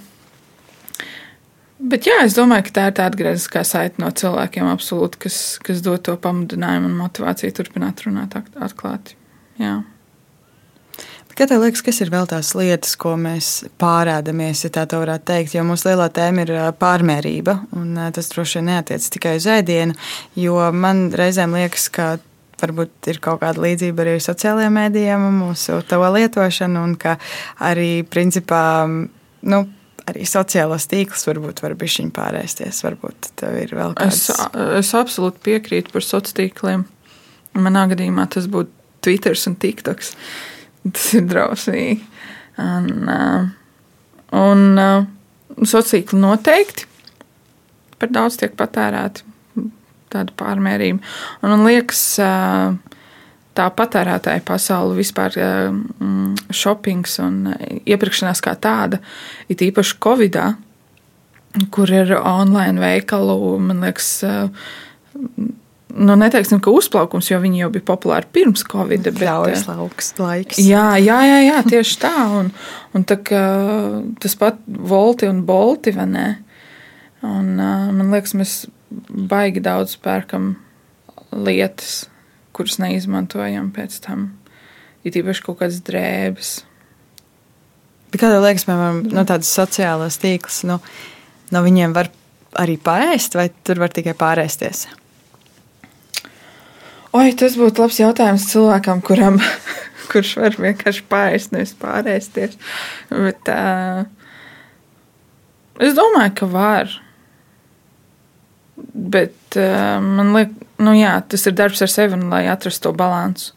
Bet jā, es domāju, ka tā ir tā atgriezniskā saite no cilvēkiem, absolūti, kas, kas dod to pamudinājumu un motivāciju turpināt runāt atklāti. Jā. Kā tev liekas, kas ir vēl tās lietas, ko mēs pārādamies, ja tā varētu teikt? Jo mūsu lielā tēma ir pārmērība, un tas droši vien neatiec tikai uz ēdienu. Jo man reizēm liekas, ka varbūt ir kaut kāda līdzība arī ar sociālajiem mēdījiem, mūsu to lietošanu, un ka arī principā. Nu, arī sociālos tīklus varbūt var bišķiņ pārēsties. Varbūt tev ir vēl kāds. Es, es absolūti piekrītu par sociāliem tīkliem. Manā gadījumā tas būtu Twitter un TikToks. Tas ir drausmīgi. Un, uh, un uh, sociālā tīkla noteikti par daudz tiek patērēti. Tāda pārmērība. Un man liekas, uh, tā patērētāja pasaule, vispār mm, shoppings un iepirkšanās kā tāda, it īpaši Covidā, kur ir online veikalu, man liekas, nu, neteiksim, ka uzplaukums, jo viņi jau bija populāri pirms Covid. Ļaujas lauks, laiks. Jā, jā, jā, jā tieši tā. Un, un tā kā tas pat volti un bolti, vai ne? Un man liekas, mēs baigi daudz pērkam lietas kurus neizmantojam pēc tam. Ir īpaši kaut kādas drēbes. Bet kā tev liekas, piemēram, no tādas sociālās tīklas, no, no viņiem var arī pārēst, vai tur var tikai pārēsties? Oi, tas būtu labs jautājums cilvēkam, kuram, kurš var vienkārši pārēst, nevis pārēsties. Bet, uh, es domāju, ka var. Bet uh, man liekas, nu, jā, tas ir darbs ar sevi, un, lai atrastu to līdzsvaru.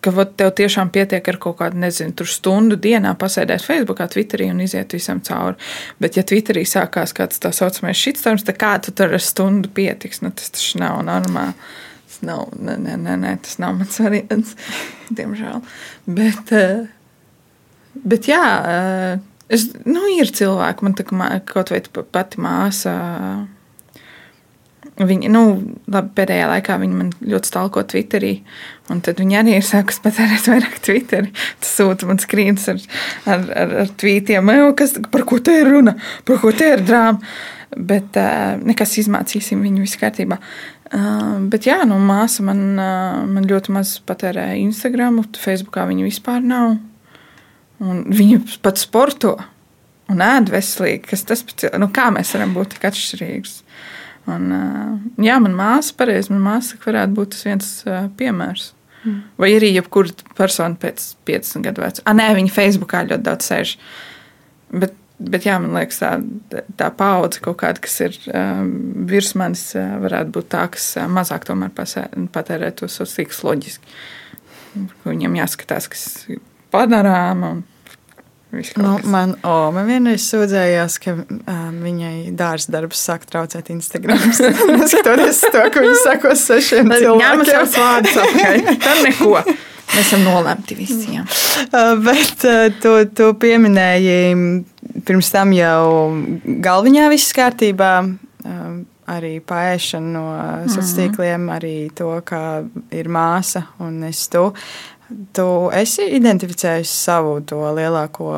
Ka vat, tev tiešām pietiek ar kaut kādu, nezinu, stundu dienā pasēdēt Facebookā, Twitterī un iziet visam cauri. Bet, ja Twitterī sākās kāds tā saucamais shitstorms, tad kā tu tur ar stundu pietiks? Nu, tas taču nav normāli. Tas nav, nē, nē, nē, nē tas nav mans variants, diemžēl. Bet, eh, bet jā, eh, es, nu, ir cilvēki, man tā kā kaut vai pati māsa Viņa, nu, labi, pēdējā laikā viņa man ļoti stalko Twitterī, un tad viņa arī ir sākusi patērēt vairāk Twitterī. Tas sūta man skrīns ar, ar, ar, ar tvītiem, kas, par ko te ir runa, par ko te ir drāma. Bet uh, nekas izmācīsim viņu visu kārtībā. Uh, bet jā, nu, māsa man, uh, man ļoti maz patērē Instagram, Facebookā viņa vispār nav. Un viņi pat sporto un ēd veselīgi. Kas tas ir? Nu, kā mēs varam būt tik atšķirīgi? Un, jā, man māsa, pareizi, man māsa varētu būt tas viens piemērs. Mm. Vai arī jebkura persona pēc 50 gadu vecuma. Ah, nē, viņa Facebookā ļoti daudz sēž. Bet, bet jā, man liekas, tā, tā paudze kaut kāda, kas ir um, virs manis, varētu būt tā, kas mazāk tomēr patērē tos tīklus loģiski. Viņam jāskatās, kas ir padarāms. Nu, man Oma vienreiz sūdzējās, ka um, viņai dārza darbs sāk traucēt Instagram. Neskatoties to, ka viņa sako sešiem cilvēkiem. Jā, mums vārds apakaļ. Tad neko. Mēs esam nolemti visiem. Uh, bet tu, tu pieminēji pirms tam jau galviņā viss kārtībā. Arī pārišana no sociāliem tīkliem, arī to, ka ir māsa un es tu. Tu esi identificējis savu to lielāko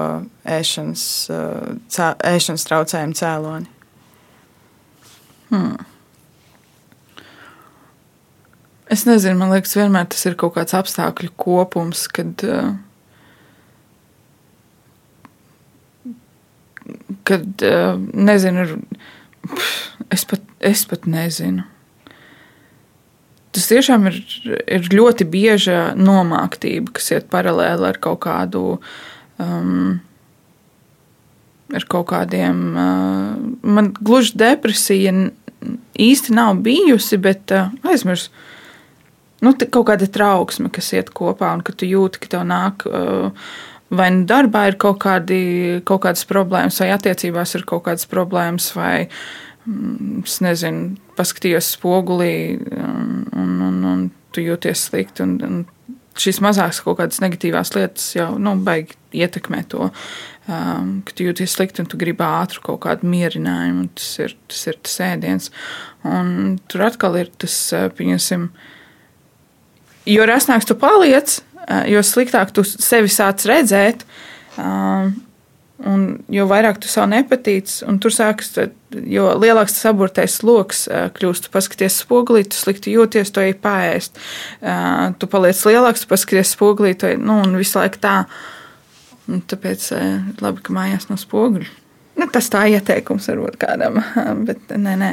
ēšanas, eh, cē, ēšanas traucējumu cēloni? Hmm. Es nezinu, man liekas, vienmēr tas ir kaut kāds apstākļu kopums, kad, eh, kad eh, nezinu, es pat, es pat nezinu. Tas tiešām ir, ir ļoti bieža nomāktība, kas iet paralēli ar kaut kādu. Um, ar kaut kādiem. Uh, man gluži depresija īsti nav bijusi, bet uh, aizmirsu. Nu, kaut kāda trauksme, kas iet kopā, un ka tu jūti, ka tev nāk. Uh, vai nu darbā ir kaut, kādi, kaut kādas problēmas, vai attiecībās ir kaut kādas problēmas, vai mm, es nezinu, paskatījos spogulī, un, un, un, un tu jūties slikti. Un, un šīs mazākas kaut kādas negatīvās lietas jau nu, baigi ietekmē to, um, ka tu jūties slikti un tu gribi ātru kaut kādu mierinājumu. Tas ir tas, ir tas ēdiens. Un tur atkal ir tas, uh, pieņemsim, jo rasnāks tu paliec, uh, jo sliktāk tu sevi sāc redzēt. Um, Un jo vairāk tu sev nepatīc, un tur sākas, jo lielāks tas aburtais lokus kļūst. Tu paskaties spogulī, tu slikti jūties, to ej pāriest. Tu paliec lielāks, tu paskaties spogulī, to ej, nu, un visu laiku tā. Un tāpēc labi, ka mājās nav spoguļu. Nu, tas tā ieteikums varbūt kādam, bet nē, nē.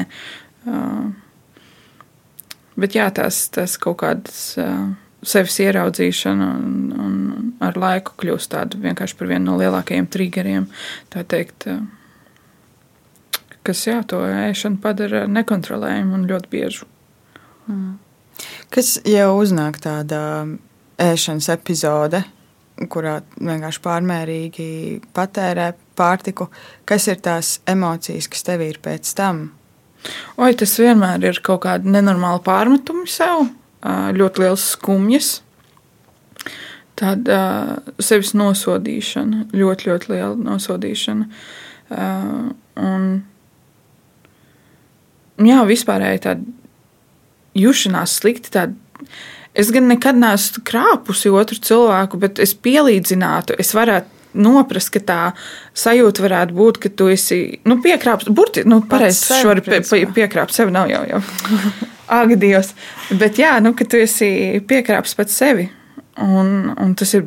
Bet jā, tās, tās kaut kādas sevis ieraudzīšana un, un ar laiku kļūst tāda vienkārši par vienu no lielākajiem triggeriem. Tā teikt, kas jā, to ēšanu padara nekontrolējumu un ļoti biežu. Mm. Kas jau uznāk tāda ēšanas epizode, kurā vienkārši pārmērīgi patērē pārtiku, kas ir tās emocijas, kas tev ir pēc tam? Oi, tas vienmēr ir kaut kāda nenormāla pārmetuma sev ļoti liels skumjas. Tāda sevis nosodīšana, ļoti, ļoti liela nosodīšana. Un, jā, vispārēji tāda jušanās slikti. Tāda, es gan nekad neesmu krāpusi otru cilvēku, bet es pielīdzinātu, es varētu noprast, ka tā sajūta varētu būt, ka tu esi nu, piekrāpts. Burti, nu, pareizi, šo var pie, pie, piekrāpt sevi, nav jau. jau. Ak, Dievs. Bet jā, nu, ka tu esi piekrāpts pats sevi. Un, un tas ir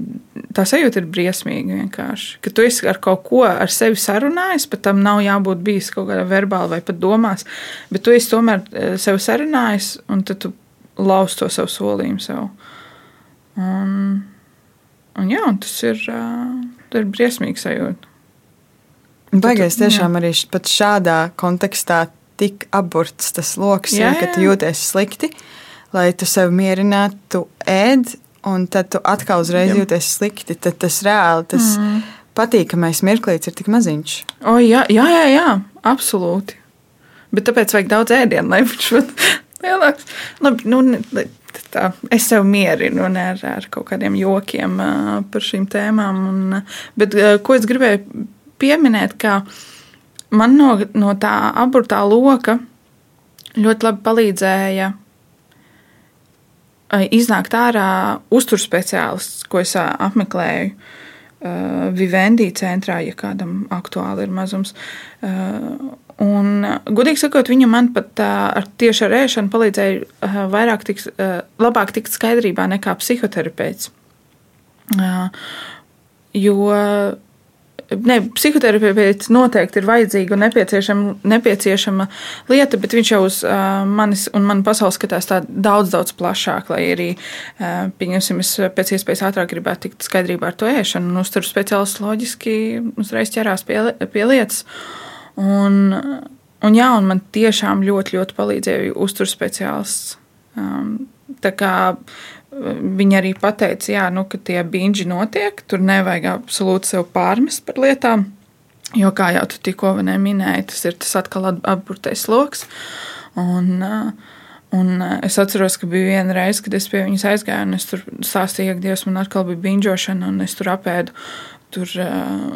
tā sajūta, ir briesmīga vienkārši. Ka tu esi ar kaut ko ar sevi sarunājis, pat tam nav jābūt bijis kaut kādā verbāli vai pat domās, bet tu esi tomēr eh, sev sarunājis, un tad tu lauz to savu solījumu sev. Un, un jā, un tas ir, tas ir briesmīgi sajūta. Baigais tiešām jā. arī šādā kontekstā tik aburts tas lokus, ka tu jūties slikti, lai tu sevi mierinātu, tu ēd, un tad tu atkal uzreiz jā. jūties slikti. Tad tas reāli, tas mm. patīkamais mirklīts ir tik maziņš. O, jā, jā, jā, jā, absolūti. Bet tāpēc vajag daudz ēdienu, lai viņš būtu lielāks. Labi, nu, tā, es sev mierinu ne ar, ar kaut kādiem jokiem uh, par šīm tēmām. Un, bet uh, ko es gribēju pieminēt, ka uh, man no, no tā aburtā loka ļoti labi palīdzēja iznākt ārā uzturspeciālists, ko es apmeklēju. Uh, Vivendi centrā, ja kādam aktuāli ir mazums. Uh, un, gudīgi sakot, viņa man pat ar tieši ar ēšanu palīdzēja vairāk tikt, uh, labāk tikt skaidrībā nekā psihoterapeits. Jo ne, psihoterapeits noteikti ir vajadzīga un nepieciešama, nepieciešama lieta, bet viņš jau uz uh, manis un manu pasauli skatās daudz, daudz plašāk, lai arī, uh, pieņemsim, es pēc iespējas ātrāk gribētu tikt skaidrībā ar to ēšanu, un uzturu speciālists loģiski uzreiz ķerās pie, pie lietas. Un, un jā, un man tiešām ļoti, ļoti palīdzēja uzturu speciālists. Um, tā kā Viņa arī pateica, jā, nu, ka tie binži notiek, tur nevajag absolūti sev pārmest par lietām. Jo, kā jau tu tikko minēji, tas ir tas atkal apburtais lokus. Un, un es atceros, ka bija viena reize, kad es pie viņas aizgāju, un es tur stāstīju, ka Dievs man atkal bija binžošana, un es tur apēdu. Tur,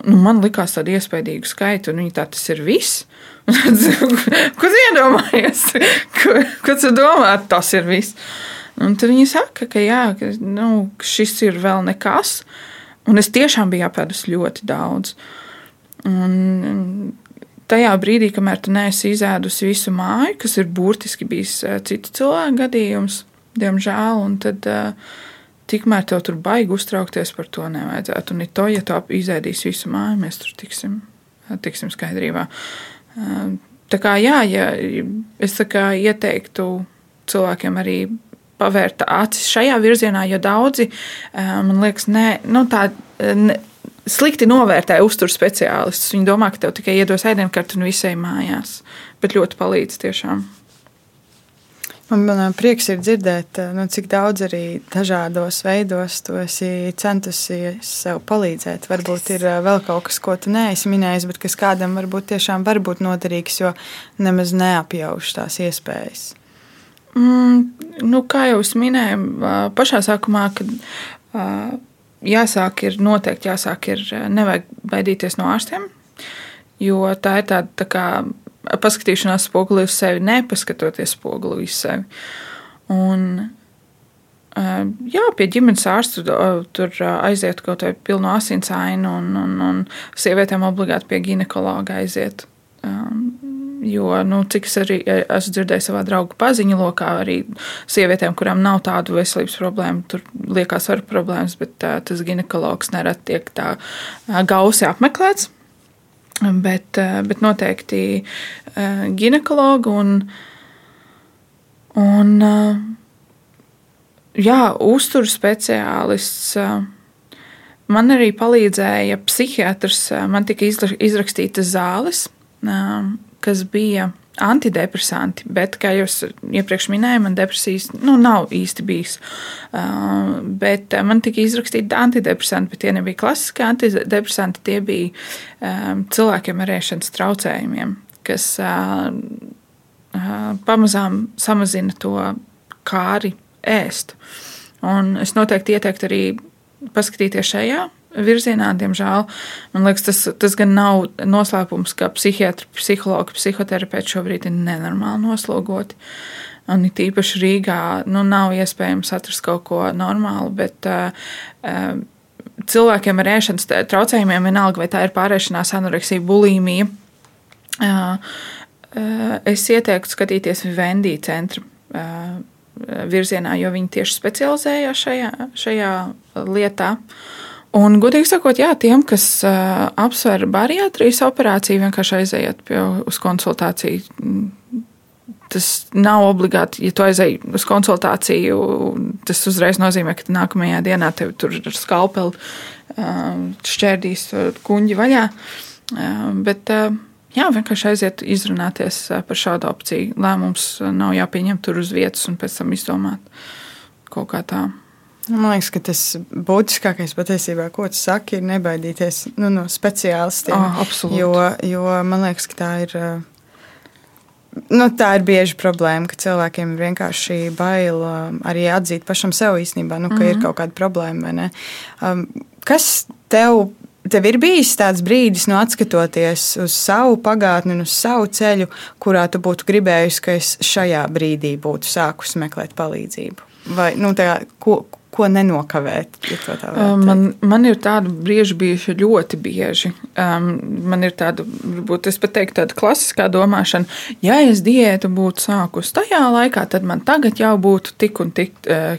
nu, man likās tāda iespaidīga skaita, un viņa tā tas ir viss. Ko tu iedomājies? Ko, ko tu domā, tas ir viss? Un tad viņi saka, ka, jā, ka nu, šis ir vēl nekas. Un es tiešām biju apēdus ļoti daudz. Un tajā brīdī, kamēr tu neesi izēdusi visu māju, kas ir burtiski bijis citu cilvēku gadījums, diemžēl, un tad uh, tikmēr tev tur baigi uztraukties par to nevajadzētu. Un to, ja tu izēdīsi visu māju, mēs tur tiksim, tiksim skaidrībā. Uh, tā kā jā, ja es tā kā ieteiktu cilvēkiem arī pavērt acis šajā virzienā, jo daudzi, eh, man liekas, ne, nu, tā, ne, slikti novērtē uzturu speciālistus. Viņi domā, ka tev tikai iedos ēdienkarti un visai mājās, bet ļoti palīdz tiešām. Man, man prieks ir dzirdēt, eh, nu, cik daudz arī dažādos veidos tu esi centusies sev palīdzēt. Varbūt ir eh, vēl kaut kas, ko tu neesi minējis, bet kas kādam varbūt tiešām var būt noderīgs, jo nemaz neapjauš tās iespējas. Mm, nu, kā jau es minēju, pašā sākumā, kad jāsāk ir noteikti jāsāk ir nevajag baidīties no ārstiem, jo tā ir tāda tā kā paskatīšanās spoguli uz sevi, nepaskatoties spoguli uz sevi. Un, jā, pie ģimenes ārsta tur aiziet kaut vai pilnu asinsainu, un, un, un sievietēm obligāti pie ginekologa aiziet. Jo, nu, cik es arī esmu dzirdējis savā draugu paziņu lokā, arī sievietēm, kurām nav tādu veselības problēmu, tur liekas, var problēmas, bet tā, tas ginekologs nerad tiek tā gausi apmeklēts. Bet, bet noteikti ginekologu un, un jā, uzturu speciālists. Man arī palīdzēja psihiatrs. Man tika izrakstītas zāles, kas bija antidepresanti, bet, kā jau iepriekš minēju, man depresijas nu, nav īsti bijis. Uh, bet man tika izrakstīti antidepresanti, bet tie nebija klasiski antidepresanti, tie bija um, cilvēkiem ar ēšanas traucējumiem, kas uh, uh, pamazām samazina to kāri ēst. Un es noteikti ieteiktu arī paskatīties šajā virzienā, diemžēl. Man liekas, tas, tas gan nav noslēpums, ka psihiatri, psihologi, psihoterapeiti šobrīd ir nenormāli noslogoti. Un it īpaši Rīgā nu, nav iespējams atrast kaut ko normālu, bet uh, uh, cilvēkiem ar ēšanas traucējumiem, vienalga vai tā ir pārēšanās, anoreksija, bulimija, uh, uh, es ieteiktu skatīties Vendī centra virzienā, jo viņi tieši specializējās šajā, šajā lietā. Uh, Un, godīgi sakot, jā, tiem, kas uh, apsver bariatrijas operāciju, vienkārši aiziet pie, uz konsultāciju. Tas nav obligāti, ja tu aizej uz konsultāciju, tas uzreiz nozīmē, ka nākamajā dienā tev tur ar skalpeli uh, šķērdīs kuņģi vaļā. Uh, bet, uh, jā, vienkārši aiziet izrunāties par šādu opciju. Lēmums nav jāpieņem tur uz vietas un pēc tam izdomāt kaut kā tādu. Man liekas, ka tas būtiskākais patiesībā, ko tu saki, ir nebaidīties nu, no speciālistiem. Oh, absolūti. jo, jo man liekas, ka tā ir. Nu, tā ir bieži problēma, ka cilvēkiem ir vienkārši bail arī atzīt pašam sev īstenībā, nu, ka mm -hmm. ir mhm. kaut kāda problēma. Um, kas tev Tev ir bijis tāds brīdis, nu, atskatoties uz savu pagātni uz savu ceļu, kurā tu būtu gribējusi, ka es šajā brīdī būtu sākusi meklēt palīdzību. Vai, nu, tā, ko, ko nenokavēt. Ja man, man ir tāda brīži bijuši ļoti bieži. Um, man ir tāda, varbūt es pat teiktu, tāda klasiskā domāšana, ja es diētu būtu sākus tajā laikā, tad man tagad jau būtu tik un tik uh,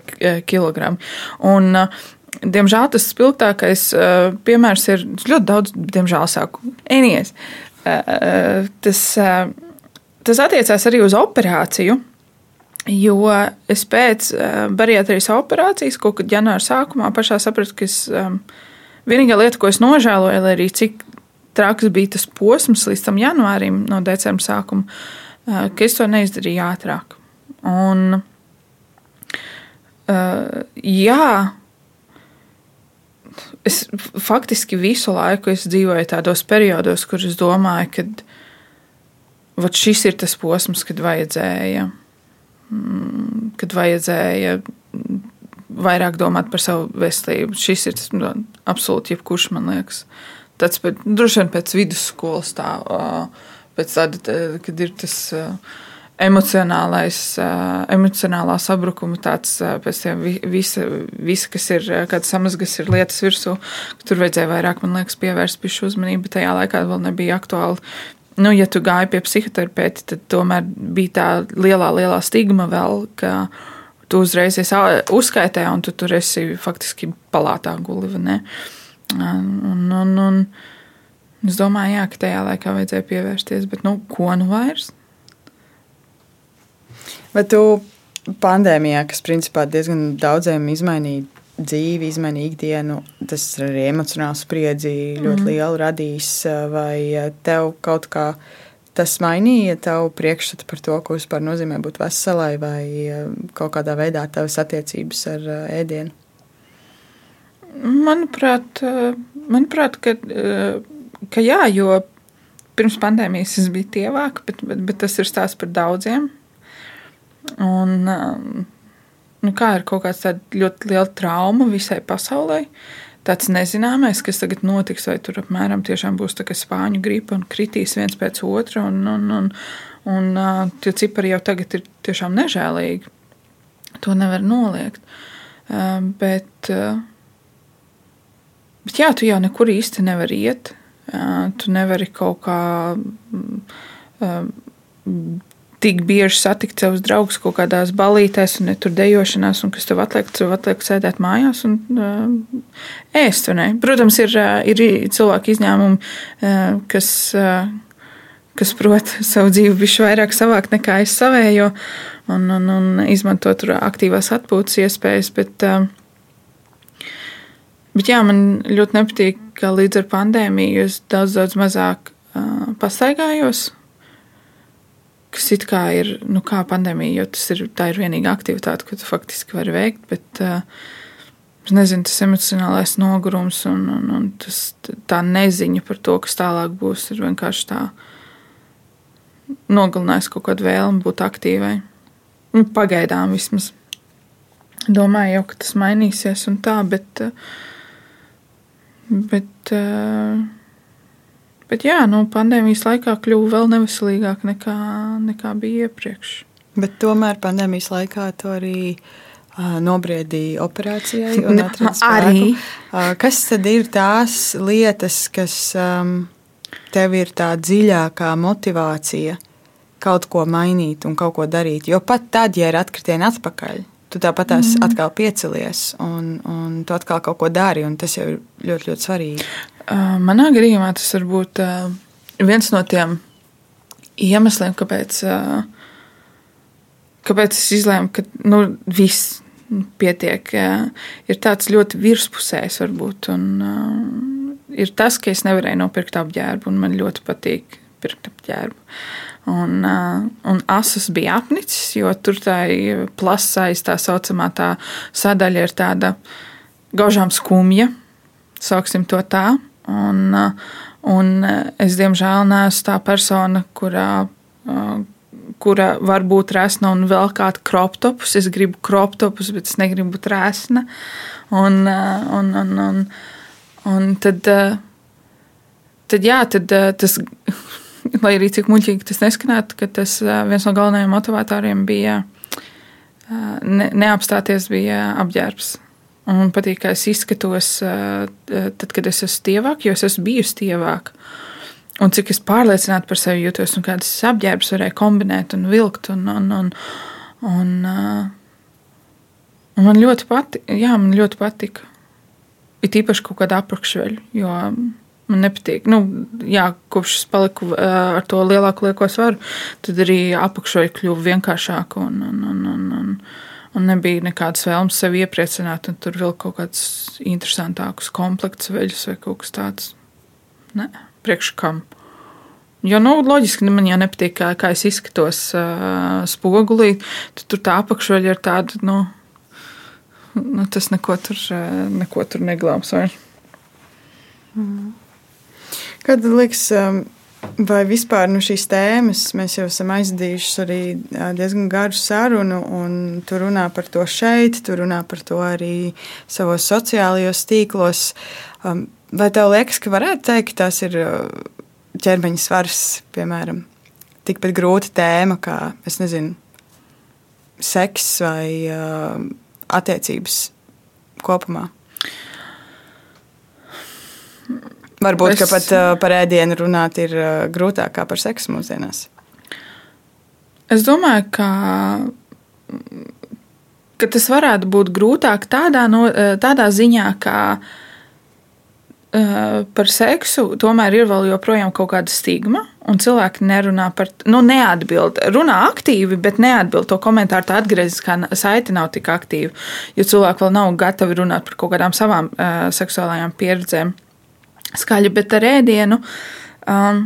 kilogrami. Un, uh, diemžēl tas spilgtākais uh, piemērs ir ļoti daudz, diemžēl, sāku ēnies. Uh, tas, uh, tas attiecās arī uz operāciju. Jo es pēc uh, bariatrijas operācijas, kaut kad janvāra sākumā, pašā sapratu, ka es, um, vienīgā lieta, ko es nožēloju, lai arī cik traks bija tas posms līdz tam janvārim, no decembra sākuma, uh, ka es to neizdarīju ātrāk. Un, uh, jā, es faktiski visu laiku dzīvoju tādos periodos, kur es domāju, ka šis ir tas posms, kad vajadzēja, kad vajadzēja vairāk domāt par savu veselību. Šis ir tas nu, absolūti jebkurš, man liekas. Tas droši vien pēc vidusskolas tā, pēc tāda, kad ir tas emocionālais, emocionālā sabrukuma, tāds pēc tam visa, visa, kas ir, kādas samazgas ir lietas virsū, tur vajadzēja vairāk, man liekas, pievērst pišu uzmanību, bet tajā laikā vēl nebija aktuāli. Nu, ja tu gāji pie psihoterapeita, tad tomēr bija tā lielā, lielā stigma vēl, ka tu uzreiz esi uzskaitē un tu tur esi faktiski palātā guli, vai? Un, un, un, es domāju, jā, ka tajā laikā vajadzēja pievērsties, bet nu, ko nu vairs? Bet tu pandēmijā, kas principā diezgan daudziem izmainīja dzīvi, izmainīja ikdienu, tas arī emocionāli spriedzi ļoti mm. lielu radījis. Vai tev kaut kā tas mainīja tavu priekšstatu par to, ko vispār nozīmē būt veselai, vai kaut kādā veidā tavas attiecības ar ēdienu? Manuprāt, manuprāt ka, ka jā, jo pirms pandēmijas es biju tievāka, bet, bet, bet tas ir stāsts par daudziem. Un, um, nu, kā ir kaut kāda ļoti liela trauma visai pasaulē. Tāds nezināmais, kas tagad notiks, vai tur apmēram tiešām būs tā kā spāņu gripa un kritīs viens pēc otra, un, un, un, un uh, tie cipari jau tagad ir tiešām nežēlīgi. To nevar noliegt. Bet, bet jā, tu jau nekur īsti nevari iet. Tu nevari kaut kā tik bieži satikt savus draugus kaut kādās balītēs, un ne tur dejošanās, un kas tev atliek, tev atliek sēdēt mājās un uh, ēst. Protams, ir, uh, ir cilvēki izņēmumi, uh, kas, uh, kas prot savu dzīvi bišķi vairāk savākt nekā es savējo, un, un, un izmanto tur aktīvās atpūtas iespējas, bet, uh, bet jā, man ļoti nepatīk, ka līdz ar pandēmiju es daudz, daudz mazāk uh, pastaigājos kas it kā ir nu, kā pandēmija, jo tas ir, ir vienīgā aktivitāte, ko tu faktiski vari veikt. Bet, uh, Es nezinu, tas emocionālais nogurums un, un, un tas, tā neziņa par to, kas tālāk būs, ir vienkārši tā nogalinājis kaut kādu vēlmi būt aktīvai. Nu, pagaidām vismaz. Domāju, jau, ka tas mainīsies un tā, bet. bet Bet jā, nu, pandēmijas laikā kļuva vēl neveselīgāk nekā, nekā bija iepriekš. Bet tomēr pandēmijas laikā to arī uh, nobriedīja operācijai. arī. Uh, kas tad ir tās lietas, kas um, tev ir tā dziļākā motivācija kaut ko mainīt un kaut ko darīt? Jo pat tad, ja ir atkritieni atpakaļ, tu tāpat mm. atkal piecelies un, un tu atkal kaut ko dari, un tas jau ir ļoti, ļoti svarīgi. Manā gadījumā tas var būt viens no tiem iemesliem, kāpēc, kāpēc es izlēmu, ka nu, viss pietiek. Ir tāds ļoti virspusējs, varbūt. Un, ir tas, ka es nevarēju nopirkt apģērbu, un man ļoti patīk pirkt apģērbu. Un, un asas bija apnicis, jo tur tā plasais, tā saucamā tā sadaļa ir tāda gaužām skumja, sauksim to tā. Un, un es, diemžēl, neesmu tā persona, kurā, kura var būt resna un vēl kāda kroptopus. Es gribu kroptopus, bet es negribu būt resna. Un, un, un, un, un tad, tad, jā, tad tas, lai arī cik muļķīgi tas neskanētu, ka tas viens no galvenajiem motivatoriem bija ne, neapstāties, bija apģērbs. Man patīk, kā es izskatos, tad, kad es esmu tievāk, jo es esmu bijusi tievāk. Un cik es pārliecināti par sevi jūtos, un kādas apģērbs varēju kombinēt un vilkt. Un, un, un, un, un man ļoti patika. Jā, man ļoti patika. ir īpaši kaut kāda apakšveļa. Jo man nepatīk. Nu, jā, kopš es paliku ar to lielāku lieko svaru, tad arī apakšveļa kļuva vienkāršāka. Un, un, un, un, un, un nebija nekādas vēlmes sevi iepriecināt, un tur vēl kaut kādus interesantākus komplektus veļus vai kaut kas tāds. Nē, priekš kam. Jo, nu, loģiski, man jau nepatīk, kā, kā es izskatos uh, spogulī. Tad tur tā apakšveļa ir tāda, nu, nu tas neko tur, uh, neko tur neglābs. Mm. Kad liekas, vai vispār nu, šīs tēmas mēs jau esam aizdījuši arī diezgan garu sarunu, un tu runā par to šeit, tu runā par to arī savos sociālajos tīklos. Vai tev liekas, ka varētu teikt, ka tas ir ķermeņa svars, piemēram, tikpat grūta tēma kā, es nezinu, seks vai attiecības kopumā? Varbūt es... pat uh, par ēdienu runāt ir uh, grūtāk kā par seksu mūsdienās. Es domāju, ka, ka tas varētu būt grūtāk tādā, no, tādā ziņā, ka uh, par seksu tomēr ir vēl joprojām kaut kāda stigma. Un cilvēki nerunā par, nu, neatbild. Runā aktīvi, bet neatbild to komentāru. Tā atgrieztiskā saite nav tik aktīva, jo cilvēki vēl nav gatavi runāt par kaut kādām savām uh, seksuālajām pieredzēm skaļi, bet ar ēdienu. Um,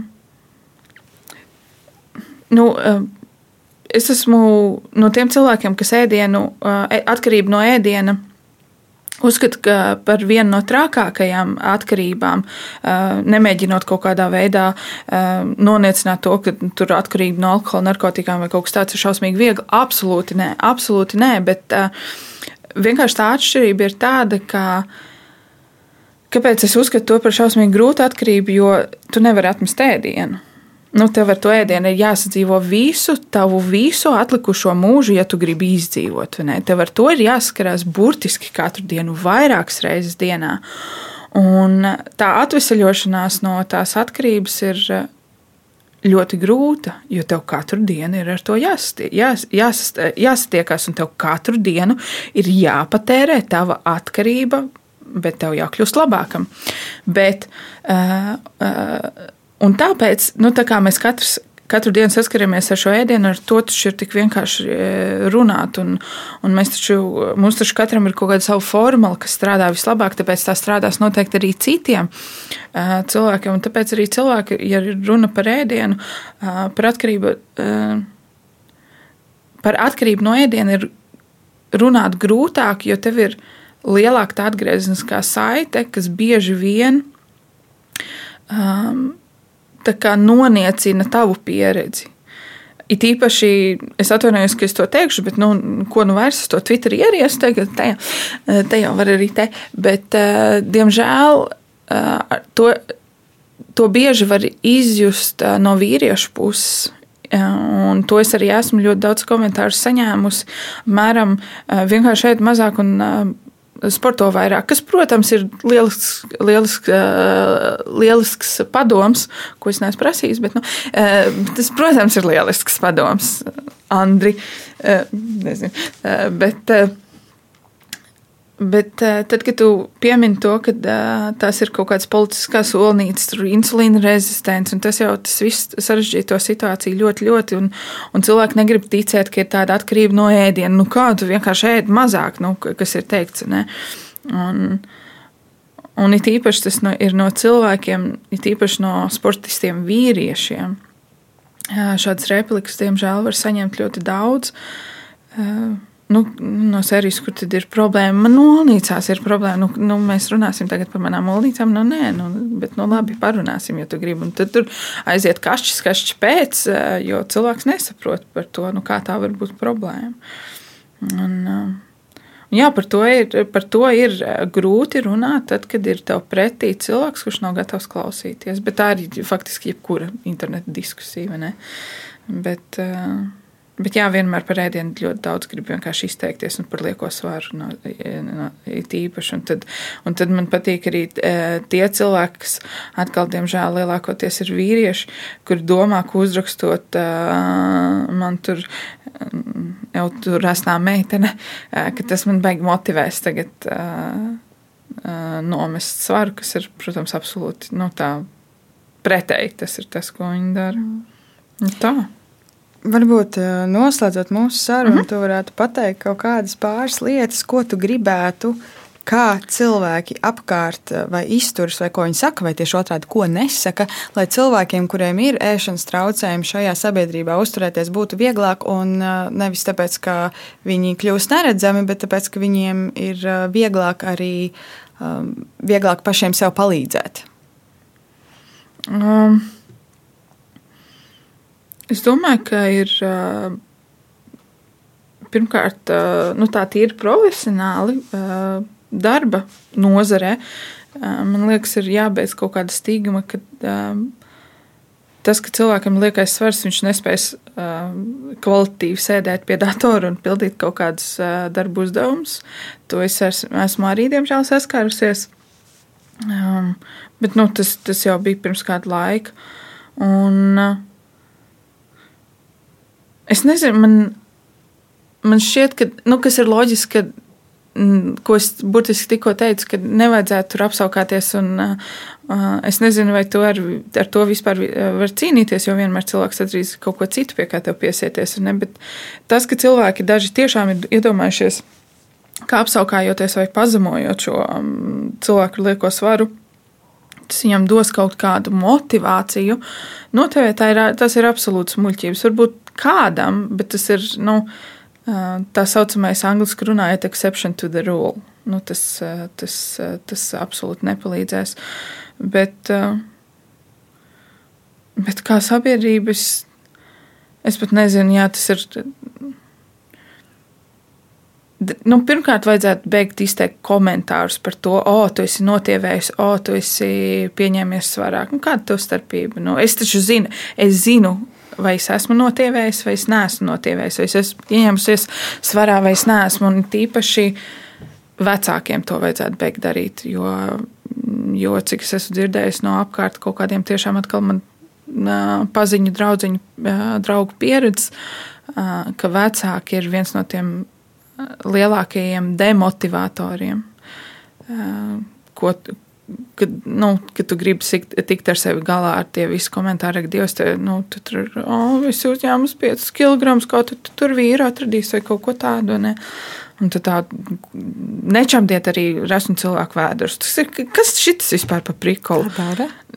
nu, um, es esmu no tiem cilvēkiem, kas ēdienu, uh, atkarību no ēdiena. Uzskatu par vienu no trakākajām atkarībām, uh, nemēģinot kaut kādā veidā uh, noniecināt to, ka tur atkarība no alkohola, narkotikām vai kaut kas tāds ir šausmīgi viegli. Absolūti nē, absolūti nē, bet vienkārši tā atšķirība ir tāda, ka Kāpēc es uzskatu to par šausmīgi grūtu atkarību? Jo tu nevari atmest ēdienu. Nu, tev ar to ēdienu ir jāsadzīvo visu tavu visu atlikušo mūžu, ja tu gribi izdzīvot. Tev ar to ir jāskarās burtiski katru dienu, vairākas reizes dienā. Un tā atvesaļošanās no tās atkarības ir ļoti grūta, jo tev katru dienu ir ar to jāstie, jās, jās, jāsatiekās, un tev katru dienu ir jāpatērē tava atkarība bet tev jākļūst labākam. Bet, uh, uh, tāpēc, nu, tā mēs katrs. Katru dienu saskaramies ar šo ēdienu, ar to taču ir tik vienkārši runāt. Un, un mēs taču, mums taču katram ir kaut kāda sava formula, kas strādā vislabāk, tāpēc tā strādās noteikti arī citiem uh, cilvēkiem. Un tāpēc arī cilvēki, ja runa par ēdienu, uh, par atkarību, uh, par atkarību no ēdiena, ir runāt grūtāk, jo tev ir ielikās lielāka tā atgriezniskā saite, kas bieži vien um, noniecina tavu pieredzi. It īpaši es atvainojos, ka es to teikšu, bet, nu, ko nu vairs to Twitterī ieriesu, tagad te, te jau var arī te. Bet, uh, diemžēl, uh, to, to bieži var izjust uh, no vīriešu puses. Un to es arī esmu ļoti daudz komentāru saņēmusi. Mēram, vienkārši ēd mazāk un sporto vairāk, kas, protams, ir lielisks, lielisks, lielisks padoms, ko es neesmu prasījis, bet nu, tas, protams, ir lielisks padoms, Andri. Nezinu, bet, Bet uh, tad, kad tu piemini to, ka uh, tās ir kaut kādas politiskas solnītes, tur insulīna rezistents, un tas jau tas viss sarežģīja to situāciju ļoti, ļoti, un, un cilvēki negrib ticēt, ka ir tāda atkarība no ēdiena. Nu, kā tu vienkārši ēd mazāk, nu, kas ir teikts, ne? Un, un it īpaši tas no, ir no cilvēkiem, it īpaši no sportistiem vīriešiem. Šādas replikas, diemžēl, var saņemt ļoti daudz. Uh, nu, no serijas, kur tad ir problēma. Man molnīcās ir problēma. Nu, nu, mēs runāsim tagad par manām molnīcām. Nu, nē, nu, bet nu, labi, parunāsim, ja tu gribi. Un tad tur aiziet kašķis, kašķis pēc, jo cilvēks nesaprot par to, nu, kā tā var būt problēma. Un, eh, jā, par to, ir, par to ir grūti runāt, tad, kad ir tev pretī cilvēks, kurš nav gatavs klausīties. Bet tā ir faktiski jebkura interneta diskusija. Bet, uh, Bet jā, vienmēr par ēdienu ļoti daudz grib vienkārši izteikties un par lieko svaru no, no, īpaši. Un tad, un tad man patīk arī e, tie cilvēki, kas atkal, diemžēl, lielākoties ir vīrieši, kuri domā, ka uzrakstot e, man tur, jau tur esnā meitene, e, ka tas man baigi motivēs tagad nomest svaru, kas ir, protams, absolūti nu, tā pretēji. Tas ir tas, ko viņi dara. Nu, tā. Varbūt noslēdzot mūsu sarunu, mm -hmm. tu varētu pateikt kaut kādas pāris lietas, ko tu gribētu kā cilvēki apkārt vai izturas, vai ko viņi saka, vai tieši otrādi, ko nesaka, lai cilvēkiem, kuriem ir ēšanas traucējumi šajā sabiedrībā, uzturēties būtu vieglāk. Un nevis tāpēc, ka viņi kļūst neredzami, bet tāpēc, ka viņiem ir vieglāk arī vieglāk pašiem sev palīdzēt. Um, es domāju, ka ir. Pirmkārt, nu, tā ir profesionāli darba nozarē, man liekas, ir jābeidz kaut kāda stigma, ka tas, ka cilvēkam liekais svars, viņš nespēs kvalitatīvi sēdēt pie datora un pildīt kaut kādus darbu uzdevumus. To es esmu arī, diemžēl, saskārusies. Bet nu, tas, tas jau bija pirms kāda laika. Un, uh, es nezinu, man, man šķiet, ka, nu, kas ir loģiski, ka Mm, ko es burtiski tikko teicu, ka nevajadzētu tur apskaukāties. Un, uh, es nezinu, vai tu ar, ar to vispār var cīnīties, jo vienmēr cilvēks atradīs kaut ko citu, pie kā tev piesieties. Ne? Bet tas, ka cilvēki daži tiešām ir iedomājušies, kā apskaukājoties vai pazemojot šo um, cilvēku lieko svaru. Tas viņam dos kaut kādu motivāciju. Noteikti ir, tas ir absolūts muļķības. Varbūt kādam, bet tas ir. Nu, tā saucamais angļuiski runājot, exception to the rule. Nu, tas, tas, tas absolūti nepalīdzēs. Bet, bet kā sabiedrības, es pat nezinu, jā, tas ir. Nu, pirmkārt, vajadzētu beigt izteikt komentārus par to, o, oh, tu esi notievējis, o, oh, tu esi pieņēmies svarāk. Nu, kāda ir tā starpība? Nu, es taču zinu, es zinu, vai es esmu notievējis, vai es neesmu notievējis, vai es esmu ieņēmusies svarā, vai es neesmu. Un tīpaši vecākiem to vajadzētu beigt darīt. Jo, jo cik es esmu dzirdējis no apkārt kaut kādiem tiešām atkal man paziņu, draugu, draugu pieredzi, ka vecāki ir viens no tiem lielākajiem demotivatoriem, ko, kad, nu, kad tu gribi tikt, tikt ar sevi galā ar tie visi komentāri, ka Dievs, te, nu, tu tur, oh, visi uzņēmus 5 kg, kā tu, tu tur vīru atradīsi vai kaut ko tādu, ne? Un tad tā nečamdiet arī resnu cilvēku vēders. Tas ir, kas šis vispār pa prikolu?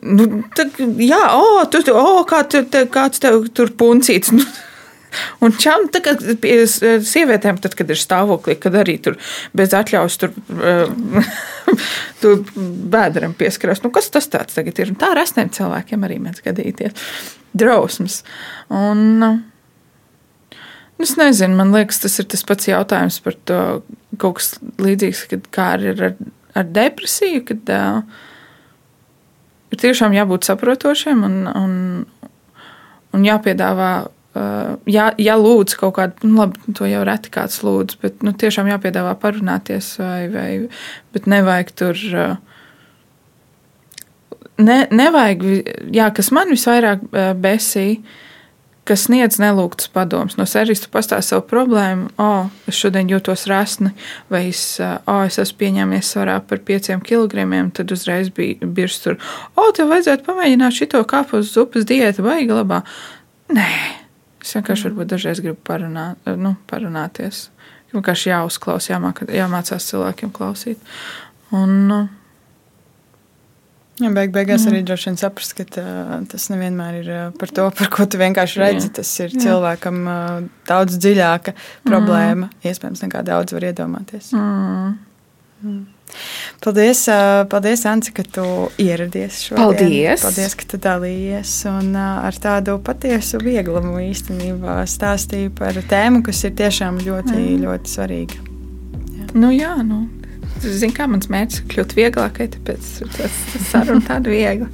Nu, tad, jā, o, oh, tu, o, oh, kā tu, te, kāds tev tur puncīts. Nu, Un čām, tā, kad sievietēm, tad, kad ir stāvoklī, kad arī tur bez atļaujas tur, tur bēdaram pieskarās, nu kas tas tāds tagad ir? Un tā resniem cilvēkiem arī mēdz gadīties. Drausmas. Un, Es nezinu, man liekas, tas ir tas pats jautājums par to kaut kas līdzīgs, kad, kā ir ar, ar depresiju, kad uh, ir tiešām jābūt saprotošiem un, un, un jāpiedāvā ja, ja lūdz kaut kādu, nu, labi, to jau reti kāds lūdz, bet nu, tiešām jāpiedāvā parunāties, vai, vai, bet nevajag tur. Ne, nevajag, jā, kas man visvairāk besīja, kas sniedz nelūgtus padomus. No serijas tu pastāsti savu problēmu, o, oh, es šodien jūtos resni, vai es, oh, es esmu pieņēmies svarā par pieciem kilogramiem, tad uzreiz bija birs tur, o, oh, tev vajadzētu pamēģināt šito kāpu uz zupas diētu, vai glabā. Nē, Es vienkārši varbūt dažreiz gribu parunāt, nu, parunāties. Vienkārši jāuzklausa, jāmāk, jāmācās cilvēkiem klausīt. Un, nu, Ja, beig, beigās jā. arī droši vien saprast, ka tā, tas nevienmēr ir par to, par ko tu vienkārši redzi. Jā. Tas ir jā. cilvēkam daudz dziļāka problēma, mm. iespējams, nekā daudz var iedomāties. Mm. Mm. Paldies, paldies Anci, ka tu ieradies šodien. Paldies! Paldies, ka tu dalījies un ar tādu patiesu vieglumu īstenībā stāstīji par tēmu, kas ir tiešām ļoti, mm. ļoti svarīga. Jā. Nu jā, nu. Zini, kā mans mērķis ir kļūt vieglākai, tāpēc tas, tas saruna tāda viegla.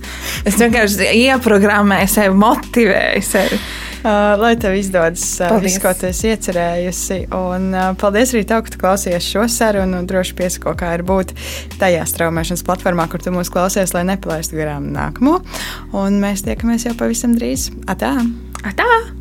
Es vienkārši ieprogrammēju sevi, motivēju sevi. Uh, lai tev izdodas uh, viss, ko tu esi iecerējusi. Un uh, paldies arī tev, ka tu klausies šo sarunu. Droši piesako, kā ir būt tajā straumēšanas platformā, kur tu mūs klausies, lai nepalaistu garām nākamo. Un mēs tiekamies jau pavisam drīz. Atā! Atā!